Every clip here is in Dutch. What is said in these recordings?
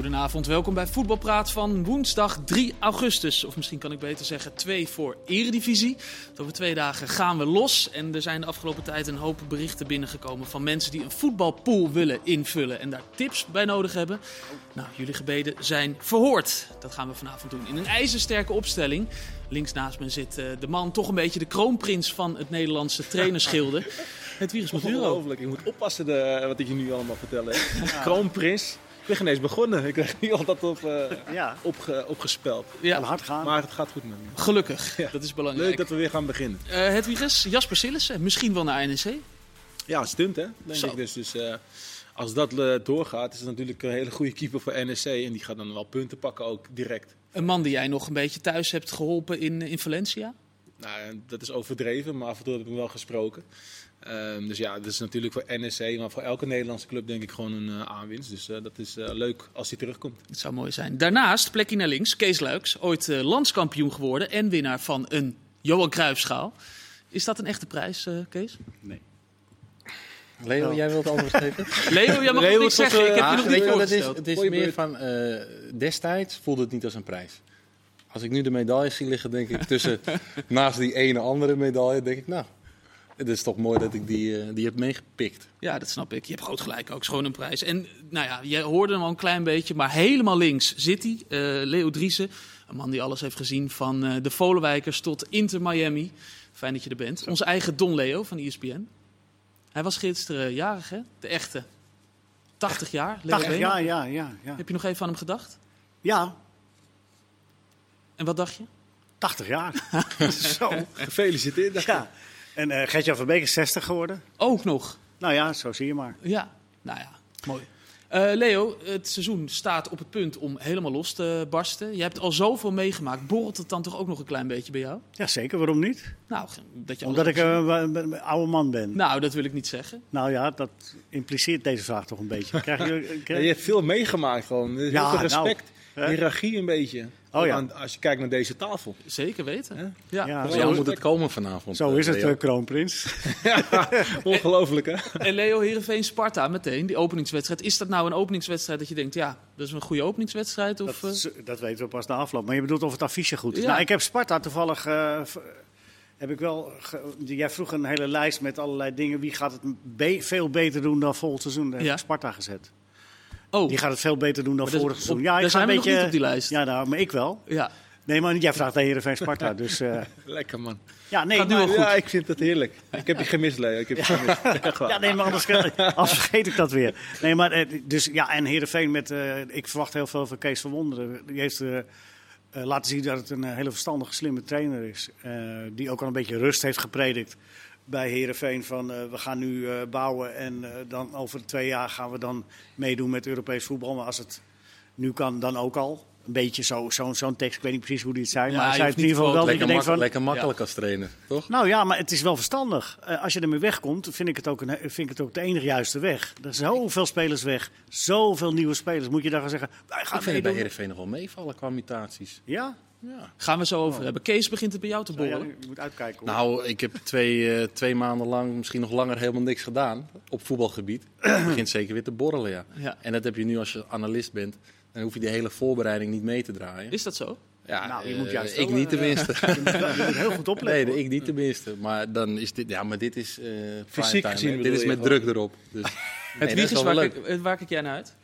Goedenavond, welkom bij Voetbalpraat van woensdag 3 augustus. Of misschien kan ik beter zeggen 2 voor Eredivisie. Over twee dagen gaan we los. En er zijn de afgelopen tijd een hoop berichten binnengekomen van mensen die een voetbalpool willen invullen. En daar tips bij nodig hebben. Nou, jullie gebeden zijn verhoord. Dat gaan we vanavond doen in een ijzersterke opstelling. Links naast me zit uh, de man, toch een beetje de kroonprins van het Nederlandse trainerschilde. Het virus Maduro. Ongelooflijk, ik moet oppassen de, wat ik je nu allemaal vertel. Hè. Kroonprins. Ik ben geen eens begonnen. Ik krijg nu al dat op, uh, ja. opge, opgespeld. Ja. Kan hard gaan. Maar het gaat goed met me. Gelukkig, ja. dat is belangrijk. Leuk dat we weer gaan beginnen. Uh, Hedwiges, Jasper Sillissen, misschien wel naar NEC? Ja, stunt hè, denk Zo. ik dus. dus uh, als dat doorgaat, is het natuurlijk een hele goede keeper voor NEC. En die gaat dan wel punten pakken ook direct. Een man die jij nog een beetje thuis hebt geholpen in, in Valencia? Nou, dat is overdreven, maar af en toe heb ik hem wel gesproken. Um, dus ja, dat is natuurlijk voor NEC, maar voor elke Nederlandse club denk ik gewoon een uh, aanwinst. Dus uh, dat is uh, leuk als hij terugkomt. Het zou mooi zijn. Daarnaast, plekje naar links, Kees Luiks, ooit landskampioen geworden en winnaar van een Johan Cruijffschaal. Is dat een echte prijs, Kees? Nee. Leo, oh. jij wilt antwoord geven? Leo, jij mag Leo, niks zeggen. Ik heb je nog niet voorgesteld. Het is, het is meer van, destijds voelde het niet als een prijs. Als ik nu de medailles zie liggen, denk ik tussen naast die ene andere medaille, denk ik, nou, het is toch mooi dat ik die, uh, die heb meegepikt. Ja, dat snap ik. Je hebt groot gelijk ook. Schoon een prijs. En nou ja, je hoorde hem al een klein beetje. Maar helemaal links zit hij. Uh, Leo Driessen. Een man die alles heeft gezien. Van uh, de Volenwijkers tot Inter Miami. Fijn dat je er bent. Onze eigen Don Leo van ESPN. Hij was gisteren jarig, hè? De echte. 80 jaar. Leo 80 jaar, ja, ja, ja. Heb je nog even aan hem gedacht? Ja. En wat dacht je? 80 jaar. Zo. Gefeliciteerd. Ja. En uh, Gertjan van Beek is 60 geworden. Ook nog? Nou ja, zo zie je maar. Ja, nou ja, mooi. Uh, Leo, het seizoen staat op het punt om helemaal los te barsten. Je hebt al zoveel meegemaakt. Borrelt het dan toch ook nog een klein beetje bij jou? Ja, zeker. Waarom niet? Nou, dat je Omdat ik een oude man ben. Nou, dat wil ik niet zeggen. Nou ja, dat impliceert deze vraag toch een beetje. Krijg je, krijg... je hebt veel meegemaakt gewoon. Heel ja, veel respect. Nou, hiërarchie een beetje. Oh ja. Als je kijkt naar deze tafel. Zeker weten. Ja. ja. ja. Zo moet het komen vanavond. Zo is het, uh, kroonprins. ongelooflijk hè. En Leo Heerenveen Sparta meteen, die openingswedstrijd. Is dat nou een openingswedstrijd dat je denkt, ja, dat is een goede openingswedstrijd? Of, dat, uh... dat weten we pas na afloop. Maar je bedoelt of het affiche goed is. Nou, ik heb Sparta toevallig... Uh, heb ik wel. Jij vroeg een hele lijst met allerlei dingen. Wie gaat het be veel beter doen dan volgend seizoen? Daar heb Sparta gezet. Oh. Die gaat het veel beter doen dan vorig seizoen. Ja, ik ga een beetje. op die lijst. Ja, nou, maar ik wel. Ja. Nee, maar jij vraagt naar Heerenveen Sparta, dus... Uh... Lekker, man. Ja, nee, Gaat nu maar, goed. Ja, ik vind het heerlijk. Ik heb je gemist, Leo. Ik heb je gemist. ja, nee, maar anders, anders, vergeet ik dat weer. Nee, maar eh, dus ja, en Heerenveen met... Uh, ik verwacht heel veel van Kees van Wonderen. Die heeft uh, laten zien dat het een hele verstandige, slimme trainer is. die ook al een beetje rust heeft gepredikt bij Herenveen van uh, we gaan nu uh, bouwen en uh, dan over twee jaar gaan we dan meedoen met Europees voetbal. Maar als het nu kan, dan ook al. Een beetje zo'n zo, zo tekst, ik weet niet precies hoe die het zijn. Ja, maar hij zei in ieder geval wel lekker, mak van, lekker makkelijk ja. als trainer, toch? Nou ja, maar het is wel verstandig. als je ermee wegkomt, vind ik, het ook een, vind ik het ook de enige juiste weg. Er zijn zoveel spelers weg, zoveel nieuwe spelers. Moet je daar gaan zeggen, wij gaan Ik vind het bij Heerenveen nog wel meevallen qua mutaties. Ja? Ja. Gaan we zo over oh. hebben. Kees begint het bij jou te borrelen. Ja, je moet uitkijken. Hoor. Nou, ik heb twee, uh, twee maanden lang, misschien nog langer, helemaal niks gedaan op voetbalgebied. Het begint zeker weer te borrelen, ja. ja. En dat heb je nu als je analist bent. Dan hoef je die hele voorbereiding niet mee te draaien. Is dat zo? Ja, nou, je moet eh, juist ik niet tenminste. Uh, je moet heel goed opletten. Nee, ik niet tenminste. Maar dan is dit, ja, maar dit is uh, fysiek gezien. Dit is met druk erop. Dus, het nee, is waar, ik, waar kijk jij naar uit?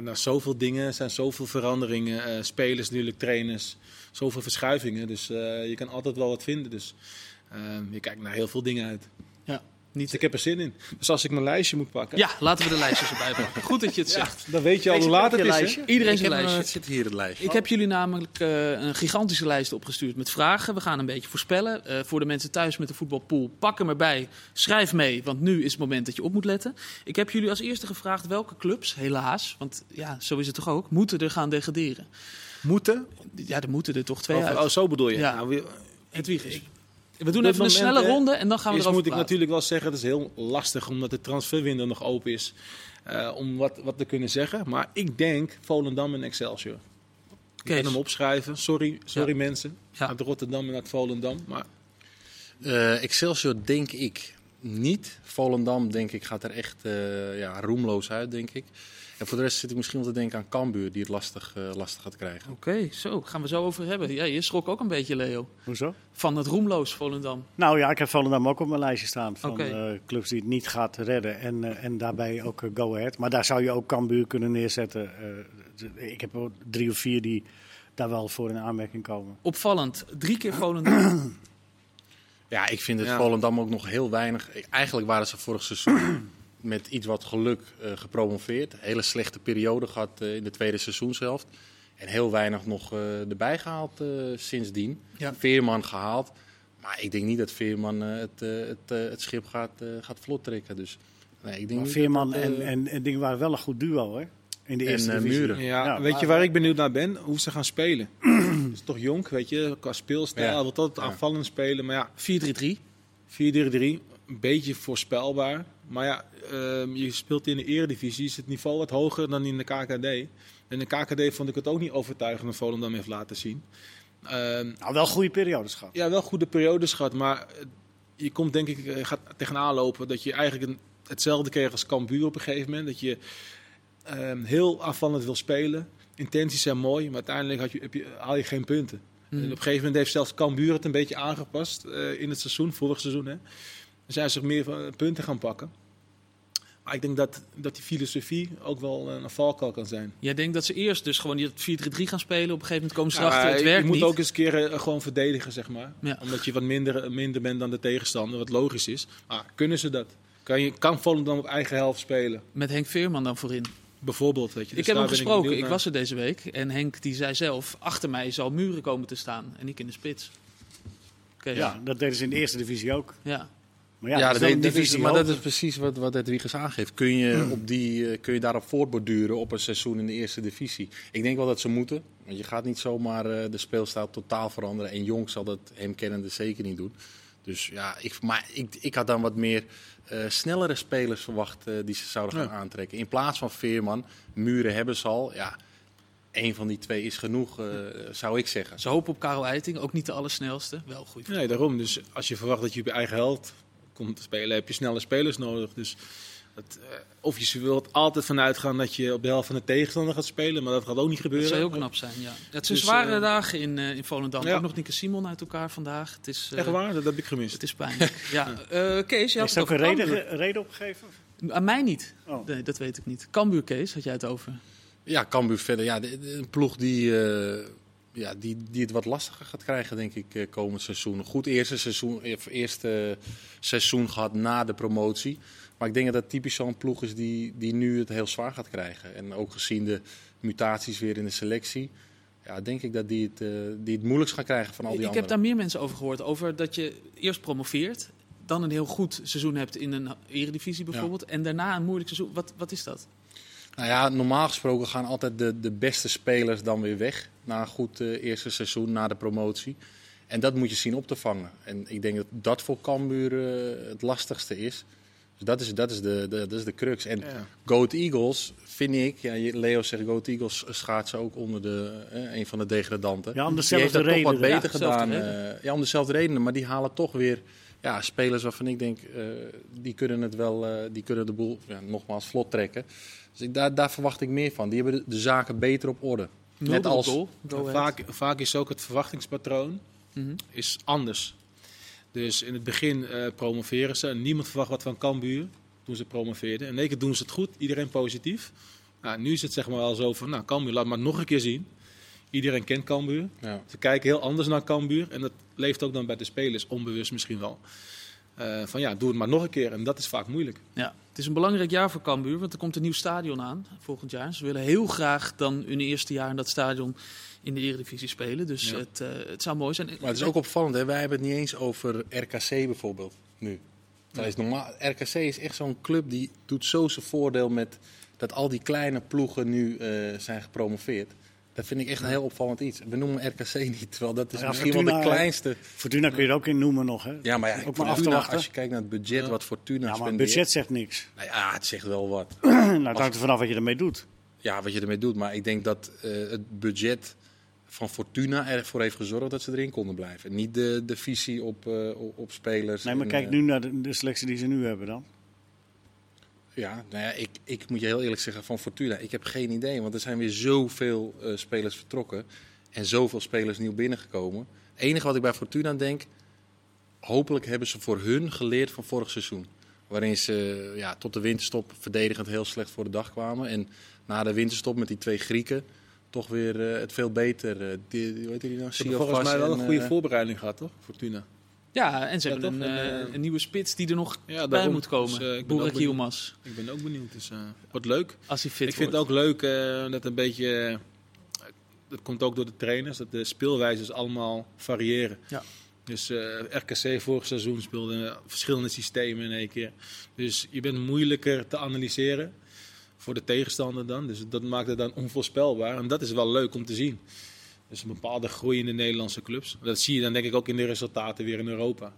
Nou, zoveel dingen, zijn zoveel veranderingen. Uh, spelers natuurlijk, trainers, zoveel verschuivingen. Dus uh, je kan altijd wel wat vinden. Dus je kijkt naar heel veel dingen uit. Ja. Niet... Dus ik heb er zin in. Dus als ik mijn lijstje moet pakken. Ja, laten we de lijstjes erbij pakken. Goed dat je het zegt. dan weet je al hoe laat het is. Lijstje? Iedereen zijn lijstje. Het zit hier het lijstje. Ik heb jullie namelijk uh, een gigantische lijst opgestuurd met vragen. We gaan een beetje voorspellen. Uh, voor de mensen thuis met de voetbalpool, pak hem erbij. Schrijf mee, want nu is het moment dat je op moet letten. Ik heb jullie als eerste gevraagd welke clubs, helaas, want ja, zo is het toch ook, moeten er gaan degraderen. Moeten? Ja, er moeten er toch twee oh, uit. Oh, zo bedoel je? Ja. Nou, Hedwig is we doen even een snelle ronde en dan gaan we is, erover moet ik natuurlijk wel zeggen, het is heel lastig omdat de transferwindow nog open is. Uh, om wat, wat te kunnen zeggen. Maar ik denk Volendam en Excelsior. Ik kan hem opschrijven. Sorry, sorry ja. mensen. Ja. Uit Rotterdam en uit Volendam. Maar... Uh, Excelsior denk ik niet. Volendam, denk ik, gaat er echt uh, ja, roemloos uit, denk ik. En voor de rest zit ik misschien wel te denken aan Cambuur, die het lastig, uh, lastig gaat krijgen. Oké, zo. Gaan we zo over hebben. Ja, je schrok ook een beetje, Leo. Hoezo? Van het roemloos Volendam. Nou ja, ik heb Volendam ook op mijn lijstje staan. Van okay. clubs die het niet gaat redden. En, en daarbij ook Go Ahead. Maar daar zou je ook Cambuur kunnen neerzetten. ik heb drie of vier die daar wel voor in aanmerking komen. Opvallend. Drie keer Volendam. ja, ik vind het ja. Volendam ook nog heel weinig. Eigenlijk waren ze vorig seizoen met iets wat geluk uh, gepromoveerd. Een hele slechte periode gehad uh, in de tweede seizoenshelft. En heel weinig nog uh, erbij gehaald sindsdien. Ja. Veerman gehaald. Maar ik denk niet dat Veerman het, het, het schip gaat, gaat vlot trekken. Dus, nee, ik denk maar Veerman dat, en, en, en Ding waren wel een goed duo, hè? In de eerste en, muren. Ja, ja, weet je waar ik benieuwd naar ben? Hoe ze gaan spelen. Het is toch jong, weet je, qua speelstijl. Ja. Wat altijd aanvallend spelen. Maar ja, 4-3-3. 4-3-3. Een beetje voorspelbaar. Maar ja, uh, je speelt in de eredivisie. Is het niveau wat hoger dan in de KKD. En de KKD vond ik het ook niet overtuigend dat Volendam heeft laten zien. Uh, nou, wel goede periodes gehad. Ja, wel goede periodes gehad. Maar je komt denk ik, gaat tegenaan lopen dat je eigenlijk hetzelfde kreeg als Cambuur op een gegeven moment. Dat je um, heel afvallend wil spelen. Intenties zijn mooi, maar uiteindelijk had je, heb je, haal je geen punten. Hmm. En op een gegeven moment heeft zelfs Cambuur het een beetje aangepast uh, in het seizoen, vorig seizoen. Hè. Dan zijn ze meer van punten gaan pakken. Maar ik denk dat, dat die filosofie ook wel een valkuil kan zijn. Jij denkt dat ze eerst dus gewoon die 4-3-3 gaan spelen. Op een gegeven moment komen ze ja, erachter, het werkt Je moet niet. ook eens een keer uh, gewoon verdedigen, zeg maar. Ja. Omdat je wat minder, minder bent dan de tegenstander, wat logisch is. Maar kunnen ze dat? Kan, je, kan Volendam op eigen helft spelen? Met Henk Veerman dan voorin? Bijvoorbeeld, weet je. Dus ik heb hem gesproken, ik, ik, was er deze week. En Henk die zei zelf, achter mij zal muren komen te staan. En ik in de spits. Okay, ja, dat deden ze in de eerste divisie ook. Ja. Maar ja, ja dat, dat, dat is, maar dat is precies wat, wat Edwiges aangeeft. Kun je, hmm. op die, uh, kun je daarop voortborduren op een seizoen in de eerste divisie? Ik denk wel dat ze moeten. Want je gaat niet zomaar uh, de speelstijl totaal veranderen. En Jong zal dat hem kennende zeker niet doen. Dus ja, ik, maar ik, ik had dan wat meer uh, snellere spelers verwacht uh, die ze zouden gaan ja. aantrekken. In plaats van Veerman, Muren hebben ze al. Ja, één van die twee is genoeg, uh, zou ik zeggen. Ze hopen op Karel Eiting, ook niet de allersnelste. Wel goed. Nee, daarom. Dus als je verwacht dat je op je eigen held komt te spelen, heb je snelle spelers nodig. Dus het, uh, of je wilt altijd vanuit gaan dat je op de helft van de tegenstander gaat spelen, maar dat gaat ook niet gebeuren. Dat zou heel knap zijn, ja. Het zijn dus, zware uh, dagen in, uh, in Volendam. Ja. Ook nog Nieke Simon uit elkaar vandaag. Het is, Echt waar? Dat heb ik gemist. Het is pijnlijk. ja. Kees, je had is ook een reden, reden opgegeven? Aan mij niet. Oh. Nee, dat weet ik niet. Cambuur, Kees, had jij het over? Ja, Cambuur verder. Ja, de, de, een ploeg die ja, die, die het wat lastiger gaat krijgen, denk ik, komend seizoen. Een goed eerste seizoen, eerste seizoen gehad na de promotie. Maar ik denk dat dat typisch zo'n ploeg is die, die nu het heel zwaar gaat krijgen. En ook gezien de mutaties weer in de selectie. Ja, denk ik dat die het, uh, die het moeilijkst gaan krijgen van al die ik anderen. Ik heb daar meer mensen over gehoord. Over dat je eerst promoveert. Dan een heel goed seizoen hebt in een eredivisie bijvoorbeeld. Ja. En daarna een moeilijk seizoen. Wat, wat is dat? Nou ja, normaal gesproken gaan altijd de, de beste spelers dan weer weg. Na een goed uh, eerste seizoen, na de promotie. En dat moet je zien op te vangen. En ik denk dat dat voor Cambuur uh, het lastigste is. Dus dat is, dat is, de, de, dat is de crux. En ja. Goat Eagles, vind ik, ja, Leo zegt Goat Eagles schaatsen ook onder de, eh, een van de degradanten. Ja, om dezelfde reden. toch wat beter ja, gedaan. Uh, ja, om dezelfde redenen. Maar die halen toch weer ja, spelers waarvan ik denk, uh, die kunnen het wel, uh, die kunnen de boel ja, nogmaals vlot trekken. Dus ik, daar, daar verwacht ik meer van. Die hebben de, de zaken beter op orde. Net als vaak, vaak is ook het verwachtingspatroon mm -hmm. is anders. Dus in het begin uh, promoveren ze en niemand verwacht wat van Cambuur toen ze promoveerden. En in één keer doen ze het goed, iedereen positief. Nou, nu is het zeg maar wel zo van, nou Cambuur, laat maar nog een keer zien. Iedereen kent Cambuur. Ja. Ze kijken heel anders naar Cambuur en dat leeft ook dan bij de spelers, onbewust misschien wel. Uh, van ja, doe het maar nog een keer en dat is vaak moeilijk. Ja, het is een belangrijk jaar voor Cambuur, want er komt een nieuw stadion aan volgend jaar. Ze willen heel graag dan hun eerste jaar in dat stadion in de Eredivisie spelen. Dus ja. het, uh, het zou mooi zijn. Maar het is ook opvallend, hè? wij hebben het niet eens over RKC bijvoorbeeld nu. Dat is normaal. RKC is echt zo'n club die doet zo zijn voordeel met dat al die kleine ploegen nu uh, zijn gepromoveerd. Dat vind ik echt een heel opvallend iets. We noemen RKC niet, terwijl dat is ja, misschien Fortuna, wel de kleinste. Fortuna kun je er ook in noemen nog, hè? Ja, maar ja, ook maar af. Als je kijkt naar het budget wat Fortuna ja, maar het budget zegt niks. Nou ja, het zegt wel wat. nou, het hangt er vanaf wat je ermee doet. Ja, wat je ermee doet. Maar ik denk dat uh, het budget van Fortuna ervoor heeft gezorgd dat ze erin konden blijven. Niet de, de visie op, eh, op, spelers. Nee, maar en, kijk eh, nu naar de, de selectie die ze nu hebben dan. Ja, nou ja, ik, ik moet je heel eerlijk zeggen van Fortuna. Ik heb geen idee, want er zijn weer zoveel eh spelers vertrokken. En zoveel spelers nieuw binnengekomen. Het enige wat ik bij Fortuna denk, hopelijk hebben ze voor hun geleerd van vorig seizoen. Waarin ze ja, tot de winterstop verdedigend heel slecht voor de dag kwamen. En na de winterstop met die twee Grieken toch weer eh, het veel beter. eh die, hoe heet die nou? Ze hebben volgens mij wel een en, goede eh, voorbereiding gehad, toch? Fortuna. Ja, en ze Ja, hebben toch? een, En, eh, eh, een nieuwe spits die er nog Ja, bij moet komen. Dus, eh, ik ben ook benieuwd. Yilmaz, Ik ben ook benieuwd. Dus, eh wordt leuk. als hij fit ik vind het ook leuk dat een beetje. dat komt ook door de trainers, dat de speelwijzes allemaal variëren. Ja. Dus RKC vorig seizoen speelde verschillende systemen in één keer. Dus je bent moeilijker te analyseren voor de tegenstander dan. Dus dat maakt het dan onvoorspelbaar. En dat is wel leuk om te zien. Dus een bepaalde groei in de Nederlandse clubs. Dat zie je dan denk ik ook in de resultaten weer in Europa.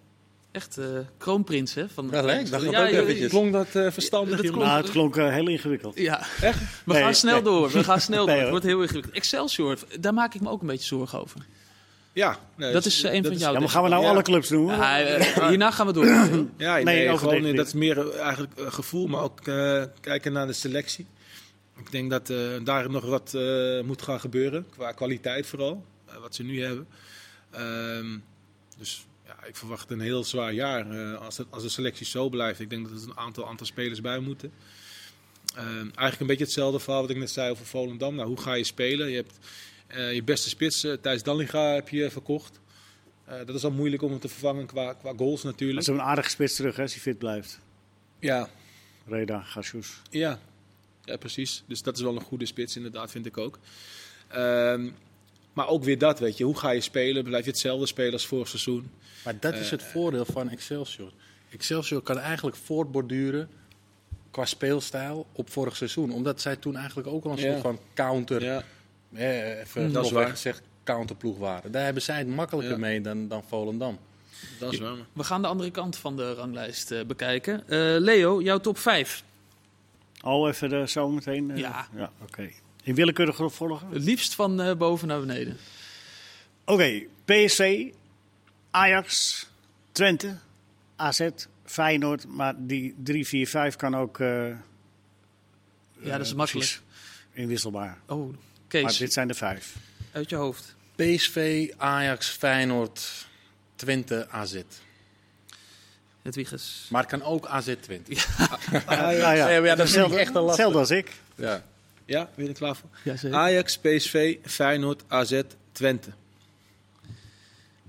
Echt eh, kroonprins, hè? Van, Ja, leuk. Dat gaat Ja, ook ja, eventjes. Klonk dat eh, verstandig? Dat klonk- Nou, het klonk eh, heel ingewikkeld. Ja, Echt? we Nee, gaan snel nee. door. We gaan snel door. Het wordt heel ingewikkeld. Excelsior, daar maak ik me ook een beetje zorgen over. Ja. nee, Dat is een van is- jouw Ja, maar gaan we nou Ja. alle clubs noemen? Eh, hierna gaan we door. Ja, nee, gewoon, dat is meer eigenlijk gevoel, maar ook eh, kijken naar de selectie. Ik denk dat eh, daar nog wat eh, moet gaan gebeuren, qua kwaliteit vooral, eh, wat ze nu hebben. Ehm, dus ja, ik verwacht een heel zwaar jaar als, het, als de selectie zo blijft. Ik denk dat er een aantal, aantal spelers bij moeten. Ehm, eigenlijk een beetje hetzelfde verhaal wat ik net zei over Volendam. Nou, hoe ga je spelen? Je hebt je beste spits, eh, Thijs Dallinga, heb je verkocht. Dat is al moeilijk om hem te vervangen qua, qua goals Dat natuurlijk. is een aardige spits terug hè, als hij fit blijft. Ja, Reda, Gassous. Ja. Ja, precies. Dus dat is wel een goede spits, inderdaad, vind ik ook. Ehm, maar ook weer dat, weet je. Hoe ga je spelen? Blijf je hetzelfde spelen als vorig seizoen? Maar dat is het voordeel van Excelsior. Excelsior kan eigenlijk voortborduren qua speelstijl op vorig seizoen. Omdat zij toen eigenlijk ook al een Ja. soort van counter, Ja, eh, even Dat is gezegd, counterploeg waren. Daar hebben zij het makkelijker Ja. mee dan, dan Volendam. dat is waar. We gaan de andere kant van de ranglijst eh, bekijken. Eh, Leo, jouw top 5. Al even de, zo meteen? eh, Ja. ja Oké. In willekeurige volgen? Het liefst van eh, boven naar beneden. Oké, PSV, Ajax, Twente, AZ, Feyenoord. Maar die 3, 4, 5 kan ook... eh, Ja, dat is eh, makkelijk. Inwisselbaar. Oh, Maar Kees, dit zijn de vijf. uit je hoofd. PSV, Ajax, Feyenoord, Twente, AZ. Het Wiegers. Maar het kan ook AZ Twente. Ah, ja, ja. Ja, dat is Hetzelfde- echt een. Hetzelfde als ik. Ja. Ja, ben je er klaar voor? Ja, zeker. Ajax, PSV, Feyenoord, AZ, Twente.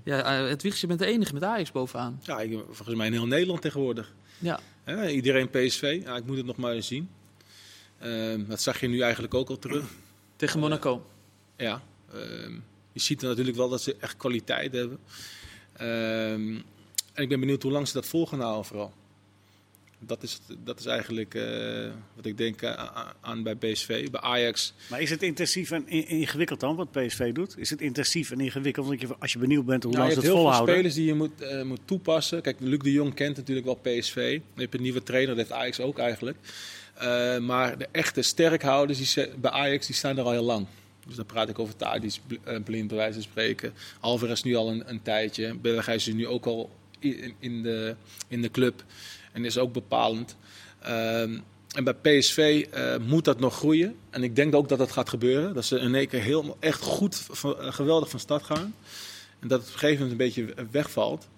Ja, eh, het Wiegers, je bent de enige met Ajax bovenaan. Ja, ik, volgens mij in heel Nederland tegenwoordig. Ja, Hè, iedereen PSV. Ja, ik moet het nog maar eens zien. Ehm, dat zag je nu eigenlijk ook al terug. tegen Monaco. Ja, ehm, je ziet er natuurlijk wel dat ze echt kwaliteit hebben. En ik ben benieuwd hoe lang ze dat vol gaan houden vooral. Dat is, dat is eigenlijk eh, wat ik denk eh, aan, bij PSV. Bij Ajax, Maar is het intensief en in- ingewikkeld dan, wat PSV doet? Is het intensief en ingewikkeld? Want je, als je benieuwd bent hoe nou, lang je ze hebt het heel veel volhouden. spelers die je moet, eh, moet toepassen. Kijk, Luc de Jong kent natuurlijk wel PSV. Je hebt een nieuwe trainer, dat heeft Ajax ook eigenlijk. Maar de echte sterkhouders die ze- bij Ajax die staan er al heel lang. Dus dan praat ik over Tadic, Bl- Blind bij wijze van spreken. Alvarez nu al een, een tijdje. Berghuis is nu ook al in, in, de, in de club. En is ook bepalend. Ehm, en bij PSV eh, moet dat nog groeien. En ik denk ook dat dat gaat gebeuren. Dat ze in één keer heel, echt goed, van- eh, geweldig van start gaan. En dat het op een gegeven moment een beetje wegvalt.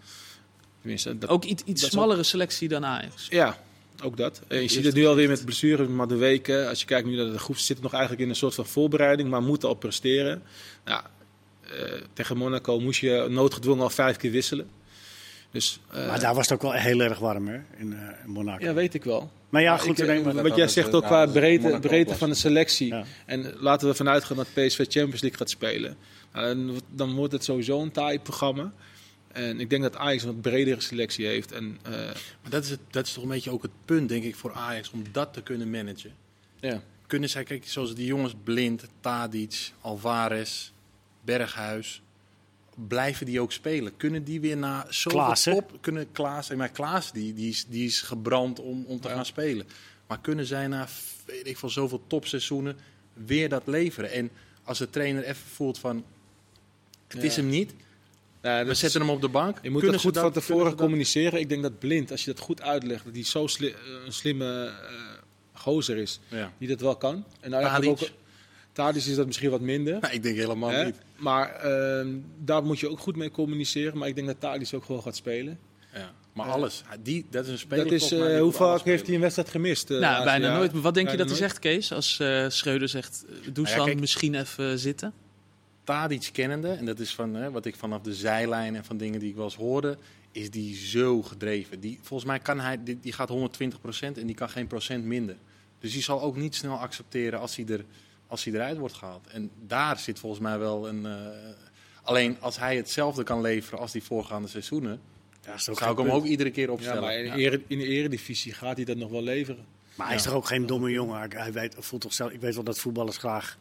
Tenminste, dat, Ook iets, iets dat smallere selectie dan Ajax. ja, ook dat. En je ziet het nu alweer met blessures, maar de weken. Als je kijkt nu naar de groep, zit nog eigenlijk in een soort van voorbereiding, maar moeten al presteren. Nou, eh, tegen Monaco moest je noodgedwongen al vijf keer wisselen. Dus, eh, Maar daar was het ook wel heel erg warm, hè? In, eh, in Monaco. ja, weet ik wel. maar ja, Maar goed. ik, ik wat jij zegt ook qua breedte, breedte van de selectie. Ja. En laten we ervan uitgaan dat PSV Champions League gaat spelen. Nou, dan, wordt het sowieso een taai programma. En ik denk dat Ajax een wat bredere selectie heeft. En, eh, Maar dat is, het, dat is toch een beetje ook het punt, denk ik, voor Ajax, om dat te kunnen managen. ja. Kunnen zij, kijk, zoals die jongens Blind, Tadic, Alvarez, Berghuis, blijven die ook spelen? Kunnen die weer naar zoveel Klaassen. top... Kunnen Klaas, maar Klaas die, die, is, die is gebrand om, om te Ja. gaan spelen. Maar kunnen zij na, weet ik veel, zoveel topseizoenen weer dat leveren? En als de trainer even voelt van, Het is hem niet. Ja, We zetten hem op de bank. Je moet Kunnen dat goed dat- van tevoren dat- communiceren. Ik denk dat blind, als je dat goed uitlegt, dat hij zo sli- eh, een slimme eh, gozer is, Ja. die dat wel kan. En nou, eigenlijk Tadic? ook, Tadic is dat misschien wat minder. Nou, ik denk helemaal hè? niet. Maar ehm, daar moet je ook goed mee communiceren. Maar ik denk dat Tadic ook gewoon gaat spelen. Ja. Maar alles. Die, dat is een speler. dat is, eh, hoe vaak heeft hij een wedstrijd gemist? eh, nou, bijna jaar? nooit. Maar Wat denk je dat hij zegt, Kees? Als eh Schreuder zegt, eh, doe Nou ja, dan kijk- misschien even zitten. Tadic kennende, en dat is van hè, wat ik vanaf de zijlijn en van dingen die ik wel eens hoorde, is die zo gedreven. Die, volgens mij kan hij, die, die gaat 120% en die kan geen procent minder. Dus die zal ook niet snel accepteren als hij, er, als hij eruit wordt gehaald. En daar zit volgens mij wel een. eh, alleen als hij hetzelfde kan leveren als die voorgaande seizoenen, Ja, zou ik hem ook iedere keer Ja, opstellen. maar in, de Ja. ere- in de eredivisie gaat hij dat nog wel leveren. Maar hij is toch ook geen domme jongen. Hij- weet, voelt toch zelf, ik weet wel dat voetballers graag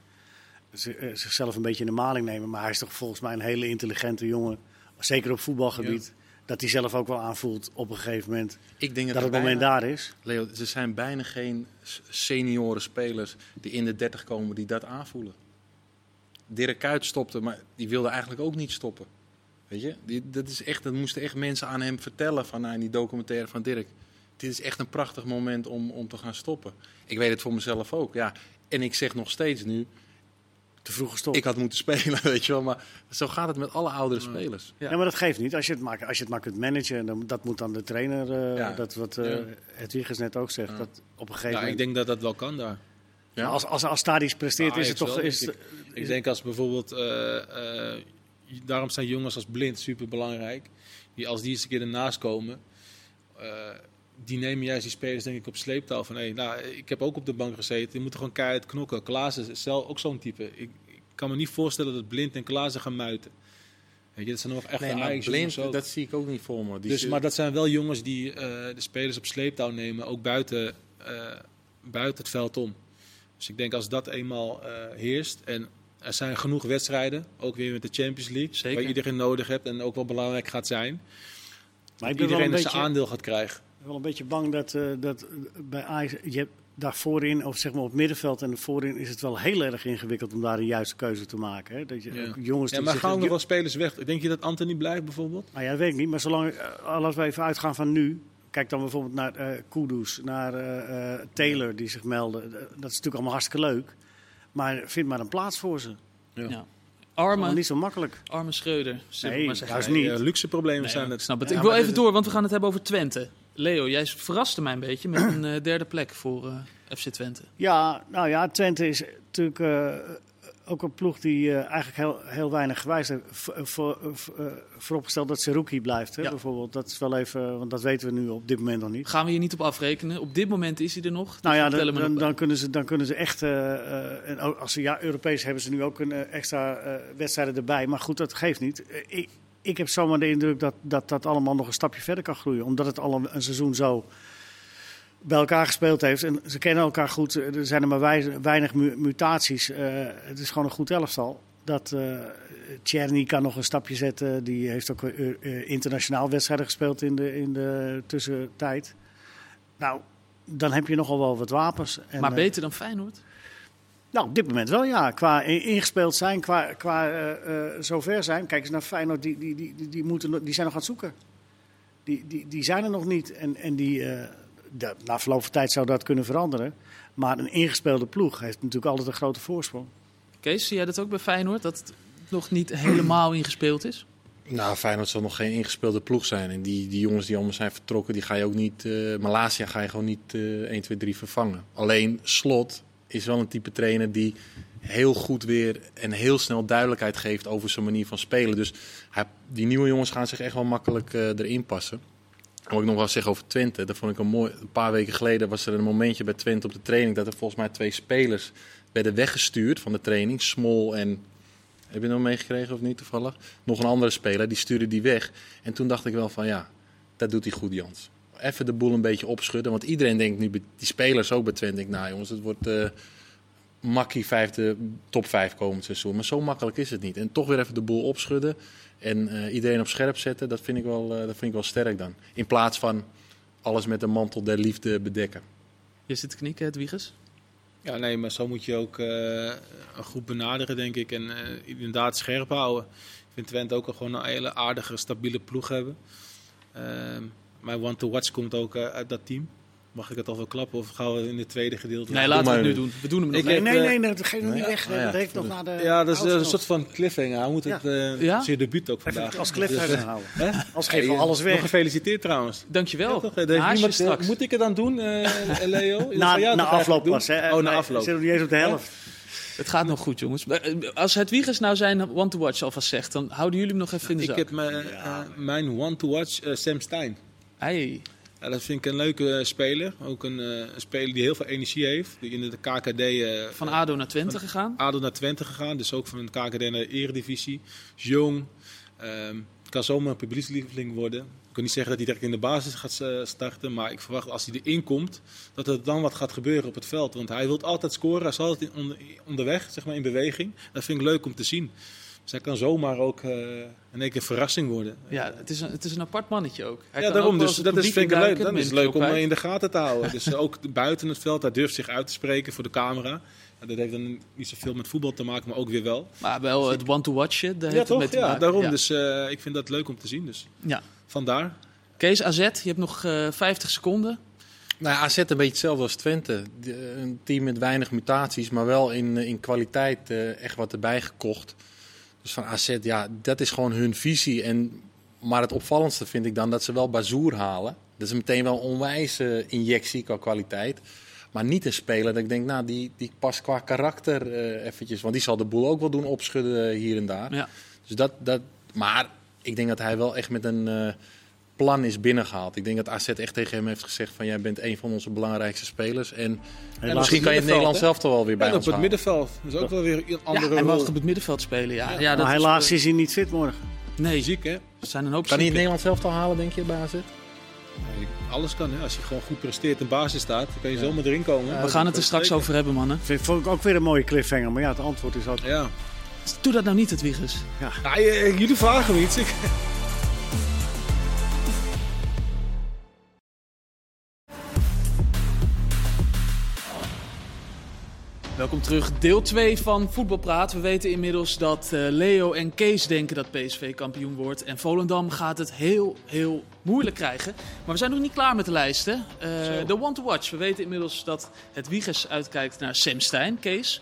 eh, zichzelf een beetje in de maling nemen. Maar hij is toch volgens mij een hele intelligente jongen. Zeker op voetbalgebied. Dat hij zelf ook wel aanvoelt op een gegeven moment Ik denk dat er het moment daar is. Leo, er zijn bijna geen senioren spelers die in de 30 komen die dat aanvoelen. Dirk Kuyt stopte, maar die wilde eigenlijk ook niet stoppen. Weet je, die, dat, is echt, dat moesten echt mensen aan hem vertellen van nou, in die documentaire van Dirk. Dit is echt een prachtig moment om, om te gaan stoppen. Ik weet het voor mezelf ook, ja. En ik zeg nog steeds nu, Te vroeg gestopt. ik had moeten spelen, weet je wel. Maar zo gaat het met alle oudere spelers. Ja. Ja. maar dat geeft niet. Als je het maar, als je het maar kunt managen, dan, dat moet dan de trainer, eh, Ja. dat wat eh Ja. Hedwiges net ook zegt, Ja. dat op een gegeven Ja, moment... ik denk dat dat wel kan daar. Ja. Als, als, als Tadic presteert, Nou, is het toch... wel, Is, denk Ik denk als bijvoorbeeld, eh, eh, daarom zijn jongens als blind super belangrijk. Die als die eens een keer ernaast komen, eh, die nemen juist die spelers denk ik op sleeptouw. Van, hey, nou, ik heb ook op de bank gezeten, die moeten gewoon keihard knokken. Klaassen is zelf ook zo'n type. Ik, ik kan me niet voorstellen dat blind en Klaassen gaan muiten. Weet je, dat zijn nog echt Nee, maar blind, dat zie ik ook niet voor me. Die Dus, maar dat zijn wel jongens die eh, de spelers op sleeptouw nemen, ook buiten, eh, buiten het veld om. Dus ik denk als dat eenmaal eh, heerst en er zijn genoeg wedstrijden, ook weer met de Champions League, Zeker. waar iedereen nodig hebt en ook wel belangrijk gaat zijn. maar dat iedereen een zijn beetje... aandeel gaat krijgen. Wel een beetje bang dat, eh, dat eh, bij Ajax, je hebt daar voorin, of zeg maar op het middenveld en voorin, is het wel heel erg ingewikkeld om daar de juiste keuze te maken. Hè? Dat je, Ja. ook jongens Ja, maar gaan er wel spelers weg? Denk je dat Anthony blijft bijvoorbeeld? Nou ja, dat weet ik niet, maar zolang, eh, als we even uitgaan van nu, kijk dan bijvoorbeeld naar eh Kudus, naar eh, eh, Taylor die zich melden. Eh, Dat is natuurlijk allemaal hartstikke leuk, maar vind maar een plaats voor ze. Ja. Ja. Arme, niet zo makkelijk. arme Schreuder. Nee, maar juist niet. Eh, luxe problemen Nee, zijn ik het. snap het. Ja, ik wil even door, want we gaan het hebben over Twente. Leo, jij verraste mij een beetje met een eh, derde plek voor eh, FC Twente. Ja, nou ja, Twente is natuurlijk eh, ook een ploeg die eigenlijk heel, heel weinig gewijs heeft. Voor, vooropgesteld dat Seruki blijft, hè, Ja. bijvoorbeeld. Dat is wel even, want dat weten we nu op dit moment nog niet. Gaan we hier niet op afrekenen. Op dit moment is hij er nog. Nou ja, Dus dan, dan, kunnen ze, dan kunnen ze echt. en als ze ja, Europees hebben ze nu ook een extra wedstrijden erbij. Maar goed, dat geeft niet. Ik, ik heb zomaar de indruk dat, dat dat allemaal nog een stapje verder kan groeien. Omdat het al een, een seizoen zo bij elkaar gespeeld heeft. En ze kennen elkaar goed. Er zijn er maar wij- weinig mu- mutaties. Eh, het is gewoon een goed elftal. Dat Tjerni kan nog een stapje zetten. Die heeft ook eh, internationaal wedstrijden gespeeld in de, in de tussentijd. Nou, dan heb je nogal wel wat wapens. En, maar beter dan Feyenoord? Nou, op dit moment wel, ja. Qua in- ingespeeld zijn, qua, qua eh, eh, zover zijn. Kijk eens naar Feyenoord, die, die, die, die, die, moeten, die zijn nog aan het zoeken. Die, die, die zijn er nog niet. En, en die, eh, de, na verloop van tijd zou dat kunnen veranderen. Maar een ingespeelde ploeg heeft natuurlijk altijd een grote voorsprong. Kees, zie jij dat ook bij Feyenoord? Dat het nog niet helemaal ingespeeld is? Nou, Feyenoord zal nog geen ingespeelde ploeg zijn. En die, die jongens die allemaal zijn vertrokken, die ga je ook niet... eh Malasia ga je gewoon niet eh 1, 2, 3 vervangen. Alleen Slot is wel een type trainer die heel goed weer en heel snel duidelijkheid geeft over zijn manier van spelen. Dus die nieuwe jongens gaan zich echt wel makkelijk eh, erin passen. En wat ik nog wel zeggen over Twente, dat vond ik een mooi. Een paar weken geleden was er een momentje bij Twente op de training dat er volgens mij twee spelers werden weggestuurd van de training. Smol en heb je nog meegekregen of niet toevallig? Nog een andere speler, die stuurde die weg. En toen dacht ik wel van ja, dat doet hij goed Jans. Even de boel een beetje opschudden. Want iedereen denkt nu, die spelers ook bij Twente, denkt, nou jongens, het wordt eh makkie vijfde, top vijf komend seizoen. Maar zo makkelijk is het niet. En toch weer even de boel opschudden en eh, iedereen op scherp zetten, dat vind, ik wel, eh, dat vind ik wel sterk dan. In plaats van alles met de mantel der liefde bedekken. Je zit te knikken, Hedwiges. Ja, nee, maar zo moet je ook eh, een groep benaderen, denk ik. En eh, inderdaad scherp houden. vind Twente ook al gewoon een hele aardige, stabiele ploeg hebben. Ehm, mijn one to watch komt ook eh, uit dat team. Mag ik het al wel klappen of gaan we in het tweede gedeelte? Nee, laten we het nu doen. We doen hem nog Ik Nee, nee, eh, nee, dat geeft nog niet nee, weg. ja. dat heeft nog naar de. Ja, dat is eh, een soort van cliffhanger. Hij moet het Ja. eh Ja? zijn debuut ook nog. vandaag. Even als cliffhanger Dus, houden. hè? Als geven we Hey, alles Nog weg. gefeliciteerd trouwens. Dankjewel. Ja, toch? Heeft Haasje niemand, straks. moet ik het dan doen, eh, Leo? Na, na afloop pas, hè? Oh, na Nee, afloop. Zitten we niet eens op de helft. Het gaat nog goed, jongens. Als het Wiegers nou zijn one to watch alvast zegt, dan houden jullie hem nog even in de Ik zak. heb mijn, one-to-watch Sam Stein. Hey. Ja, dat vind ik een leuke speler. Ook een, eh, een speler die heel veel energie heeft. Die in de KKD eh, Van ADO naar Twente gegaan. ADO naar Twente gegaan. Dus ook van de KKD naar de Eredivisie. Is jong. ehm, kan zomaar een publiekslieveling worden. Ik kan niet zeggen dat hij direct in de basis gaat eh, starten. Maar ik verwacht als hij erin komt, dat er dan wat gaat gebeuren op het veld. Want hij wil altijd scoren. Hij is altijd onderweg, zeg maar in beweging. Dat vind ik leuk om te zien. Hij kan zomaar ook eh, in één keer een verrassing worden. Ja, het is, een, het is een apart mannetje ook. Hij ja, kan daarom. ook Dus dat is, vind ik leuk. Dat is leuk om eh, uit. in de gaten te houden. dus eh, ook buiten het veld, hij durft zich uit te spreken voor de camera. Ja, dat heeft dan niet zoveel met voetbal te maken, maar ook weer wel. Maar wel het one to watch, daar heeft ja, het toch? mee te Ja, maken. daarom. Ja. Dus eh, ik vind dat leuk om te zien. Dus Ja. vandaar. Kees AZ, je hebt nog eh 50 seconden. Nou, ja, AZ een beetje hetzelfde als Twente. De- Een team met weinig mutaties, maar wel in, in kwaliteit echt wat erbij gekocht. Dus van AZ, ja, dat is gewoon hun visie. En, maar het opvallendste vind ik dan dat ze wel Bazoer halen. Dat is meteen wel een onwijze injectie qua kwaliteit. Maar niet een speler dat ik denk, nou, die, die past qua karakter eh, eventjes. Want die zal de boel ook wel doen opschudden eh, hier en daar. Ja. Dus dat, dat, maar ik denk dat hij wel echt met een eh, plan is binnengehaald. Ik denk dat AZ echt tegen hem heeft gezegd van jij bent een van onze belangrijkste spelers. En, en misschien kan je het hè? zelf toch wel weer bij En op ons het halen. middenveld. Dat is ook wel weer een Ja, andere hij rol. mag op het middenveld spelen. Ja, ja. Ja, dat maar is, helaas eh, is hij niet fit morgen. Nee, Ziek, hè? er zijn een hoop Kan hij het zieken. Nederlands zelf toch halen, denk je, bij AZ? Alles kan, hè? Als je gewoon goed presteert en basis staat, dan kan je zomaar erin komen. We gaan het er straks over hebben, mannen. Vind, vond ik ook weer een mooie cliffhanger. Maar ja, het antwoord is altijd... Ja. Doe dat nou niet, het Wiegers. Ja, je- jullie vragen me iets. Welkom terug, deel 2 van Voetbalpraat. We weten inmiddels dat eh, Leo en Kees denken dat PSV kampioen wordt. En Volendam gaat het heel, heel moeilijk krijgen. Maar we zijn nog niet klaar met de lijsten. Eh, De One to Watch. We weten inmiddels dat het Wiegers uitkijkt naar Sam Stein. Kees?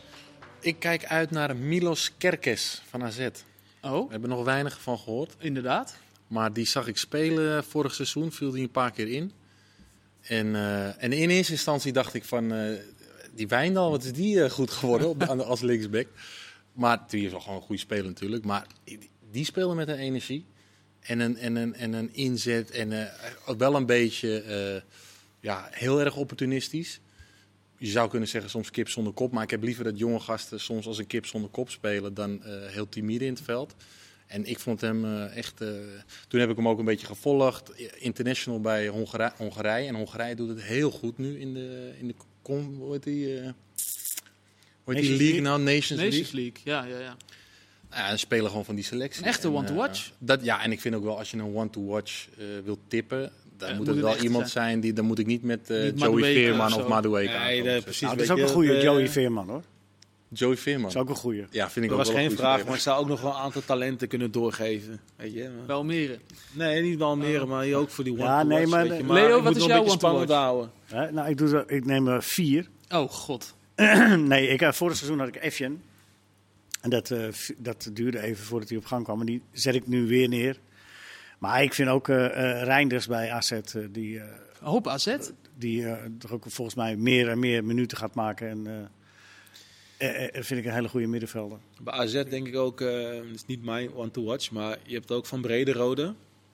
Ik kijk uit naar Milos Kerkes van AZ. We Oh, hebben nog weinig van gehoord. inderdaad. Maar die zag ik spelen vorig seizoen, viel die een paar keer in. En, eh, en in eerste instantie dacht ik van, die Wijndal, wat is die eh, goed geworden aan als linksback. Maar die is wel gewoon een goede speler natuurlijk. Maar die, die met een energie en een, en een, en een inzet en eh, wel een beetje eh, ja, heel erg opportunistisch. Je zou kunnen zeggen soms kip zonder kop, maar ik heb liever dat jonge gasten soms als een kip zonder kop spelen dan heel timide in het veld. En ik vond hem echt. toen heb ik hem ook een beetje gevolgd. International bij Hongarij. Hongarije. En Hongarije doet het heel goed nu in de. In de con- hoe heet die, eh, hoe heet die league nou? Nations, Nations League. League, ja, ja, ja. Ja, een speler gewoon van die selectie. Een echte one-to-watch. eh, dat, ja, en ik vind ook wel als je een one-to-watch eh wilt tippen. Dan Ja, moet moet het wel iemand zijn. die. Dan moet ik niet met eh, Niet Joey Veerman of. Madueke Nee, aankomen. nee, precies. Nou, dat is ook een goede Joey Veerman hoor. Joey Veerman. Dat is ook een goede. Ja, vind ik Dat ook was wel geen vraag, maar ik zou ook nog wel een aantal talenten kunnen doorgeven. Weet je? maar- Bij Almere. Nee, niet wel meer, maar hier ook voor die one Ja, to nee, watch, maar- je. Leo, wat is jouw one to spannend houden. Hè, nou, ik, doe, er- ik neem er vier. Oh, god. nee, ik, eh, vorig seizoen had ik Efjen. En dat, eh, dat duurde even voordat hij op gang kwam. En die zet ik nu weer neer. Maar ik vind ook eh eh, Reinders bij AZ, eh, die, eh, hoop AZ. die eh, toch ook volgens mij meer en meer minuten gaat maken. En eh, eh, eh, vind ik een hele goede middenvelder. Bij AZ denk ik ook, eh het is niet mijn one to watch, maar je hebt ook Van Brederode.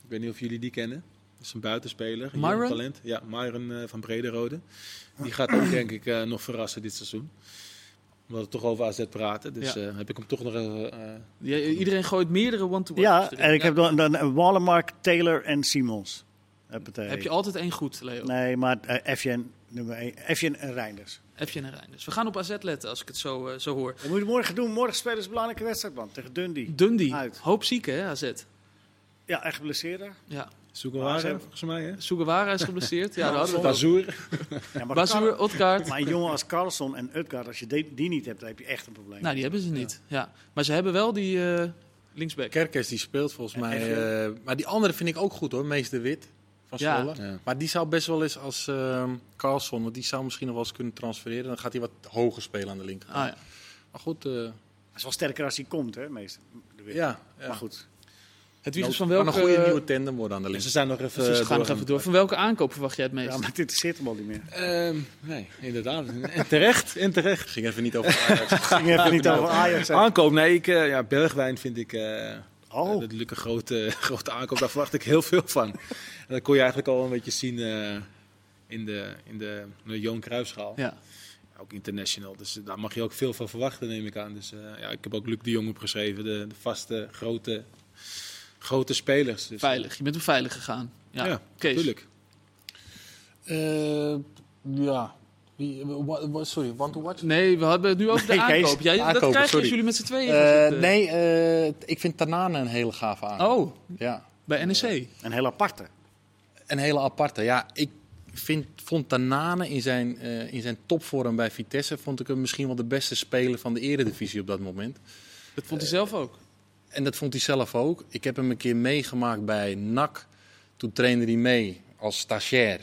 Ik weet niet of jullie die kennen. Dat is een buitenspeler, Myron? talent. Ja, Myron eh, van Brederode. Die gaat ook denk ik eh, nog verrassen dit seizoen. Omdat we toch over AZ praten, dus Ja. eh, heb ik hem toch nog even... eh, Ja, iedereen gooit meerdere one to watch. Ja, en ik heb dan, dan eh, Wallenmark, Taylor en Simons. Heb je altijd één goed, Leo? Nee, maar eh Efjen nummer 1. Efjen en Reinders. Efje en Rijn. Dus we gaan op AZ letten als ik het zo, eh, zo hoor. Dat moet je morgen doen. Morgen spelen ze een belangrijke wedstrijd, man. Tegen Dundee. Dundee. Uit. Hoop zieken, hè, AZ. Ja, echt geblesseerd. Ja. ze- volgens mij, hè? Sugawara is geblesseerd. Ja, dat hadden we ook. Bazoer. Ja, maar Odgaard. Maar een jongen als Carlson en Utgaard, als je die, die niet hebt, dan heb je echt een probleem. Nou, die hebben ze niet. Ja. Maar ze hebben wel die, eh Linksback. Kerkers die speelt volgens mij. eh, maar die andere vind ik ook goed hoor, Mees de Wit van Ja. Zwolle. Ja. Maar die zou best wel eens als ehm Carlson, want die zou misschien nog wel eens kunnen transfereren. Dan gaat hij wat hoger spelen aan de linkerkant. Ah, ja. Maar goed, eh, Het is wel sterker als hij komt, hè, meestal. Ja, ja. Maar goed. Het is van kan welke... een goede nieuwe tandem worden aan de Dus linker. ze zijn nog even. We gaan nog door- even door. Van welke aankoop verwacht jij het meest? Ja, maar dit interesseert hem al niet meer. Ehm, nee, inderdaad. En terecht, en terecht. Ging even niet over Ajax. Het ging even niet over Ajax. hè. Aankoop, nee, ik, eh, ja, Bergwijn vind ik eh Oh. natuurlijk een grote, grote aankoop. Daar verwacht ik heel veel van. En dat kon je eigenlijk al een beetje zien eh, in de, in de, de Johan Cruijffschaal. Ja. Ook international, dus daar mag je ook veel van verwachten, neem ik aan. Dus eh, ja, ik heb ook Luc de Jong opgeschreven, de, de vaste, grote, grote spelers. Dus, Veilig. Je bent op veilig gegaan. Ja, Ja, Kees. natuurlijk. Eh, ja. Sorry, want to watch? Nee, we hebben het nu over de Nee, Kees. aankoop. Jij, dat Aankopen, krijg je als sorry. jullie met z'n tweeën Eh, nee, eh, ik vind Tanane een hele gave aankoop. Oh, Ja. bij NEC. Een heel aparte. Een hele aparte. Ja, ik vind, vond Tanane in zijn, eh, in zijn topvorm bij Vitesse... vond ik hem misschien wel de beste speler van de eredivisie op dat moment. Dat vond hij zelf ook. En dat vond hij zelf ook. Ik heb hem een keer meegemaakt bij NAC. Toen trainde hij mee als stagiair.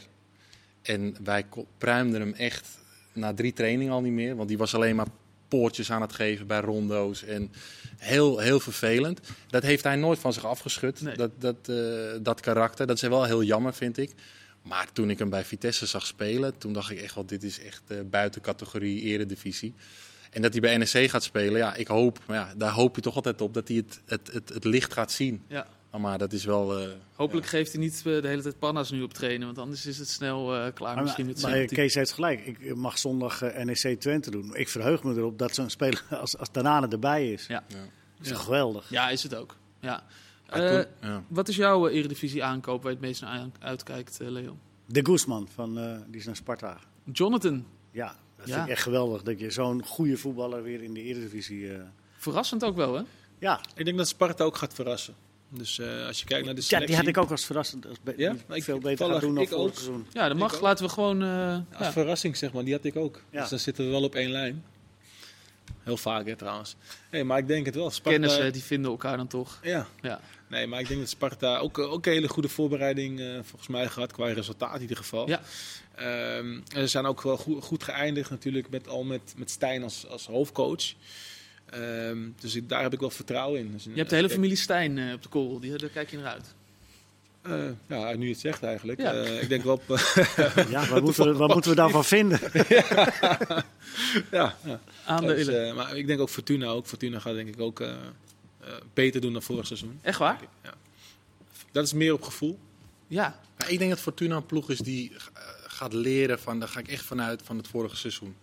En wij pruimden hem echt na drie trainingen al niet meer. Want die was alleen maar poortjes aan het geven bij rondo's. En heel, heel vervelend. Dat heeft hij nooit van zich afgeschud, Nee. dat, dat, eh, dat karakter. Dat is wel heel jammer, vind ik. Maar toen ik hem bij Vitesse zag spelen, toen dacht ik echt wel, dit is echt eh, buiten categorie eredivisie. En dat hij bij NEC gaat spelen, ja, ik hoop, maar ja, daar hoop je toch altijd op dat hij het, het, het, het licht gaat zien. Ja. Maar dat is wel. eh, Hopelijk geeft hij niet eh, de hele tijd panna's nu op trainen, want anders is het snel eh, klaar Maar, misschien met maar, zijn Kees heeft gelijk. Ik mag zondag eh, NEC Twente doen. Ik verheug me erop dat zo'n speler als, als Tanane erbij is. Ja. ja. Dat is geweldig. Ja, is het ook. Ja. Maar Eh, toen- ja. Wat is jouw Eredivisie aankoop waar je het meest naar uitkijkt, eh, Leo? De Guzman, van, eh, die is naar Sparta. Jonathan. Ja, dat Ja. vind ik echt geweldig. Dat je zo'n goede voetballer weer in de Eredivisie... eh, Verrassend ook wel, hè? ja. Ik denk dat Sparta ook gaat verrassen. Dus eh, als je kijkt naar de ja, selectie... die had ik ook als verrassend. Als be- Ja? Ik- veel beter gaat doen dan ik vorig ook. seizoen. Ja, dat mag. Laten we gewoon... eh, Als ja. verrassing, zeg maar, die had ik ook. Ja. Dus dan zitten we wel op één lijn. Heel vaak, hè, trouwens. Nee, maar ik denk het wel. Sparta, Kennissen, die vinden elkaar dan toch. Ja. Ja. Nee, maar ik denk dat Sparta ook, ook een hele goede voorbereiding eh, volgens mij gehad, qua resultaat in ieder geval. Ja. Ehm, en ze zijn ook wel goed, goed geëindigd natuurlijk, met, al met, met Stijn als, als hoofdcoach. Ehm, dus ik, daar heb ik wel vertrouwen in. Dus, Je hebt de hele familie Stijn eh, op de kool. Die, daar kijk je naar uit. Eh, ja, nu je het zegt eigenlijk. Ja. Eh, ik denk wel op... Ja, wat moeten, we, wat moeten we daarvan vinden? ja, ja. Aandelen. Dus, eh, maar ik denk ook Fortuna ook. Fortuna gaat denk ik ook eh, eh, beter doen dan vorig seizoen. Echt waar? Dat is meer op gevoel. Ja. Maar ik denk dat Fortuna een ploeg is die gaat leren van, daar ga ik echt vanuit, van het vorige seizoen.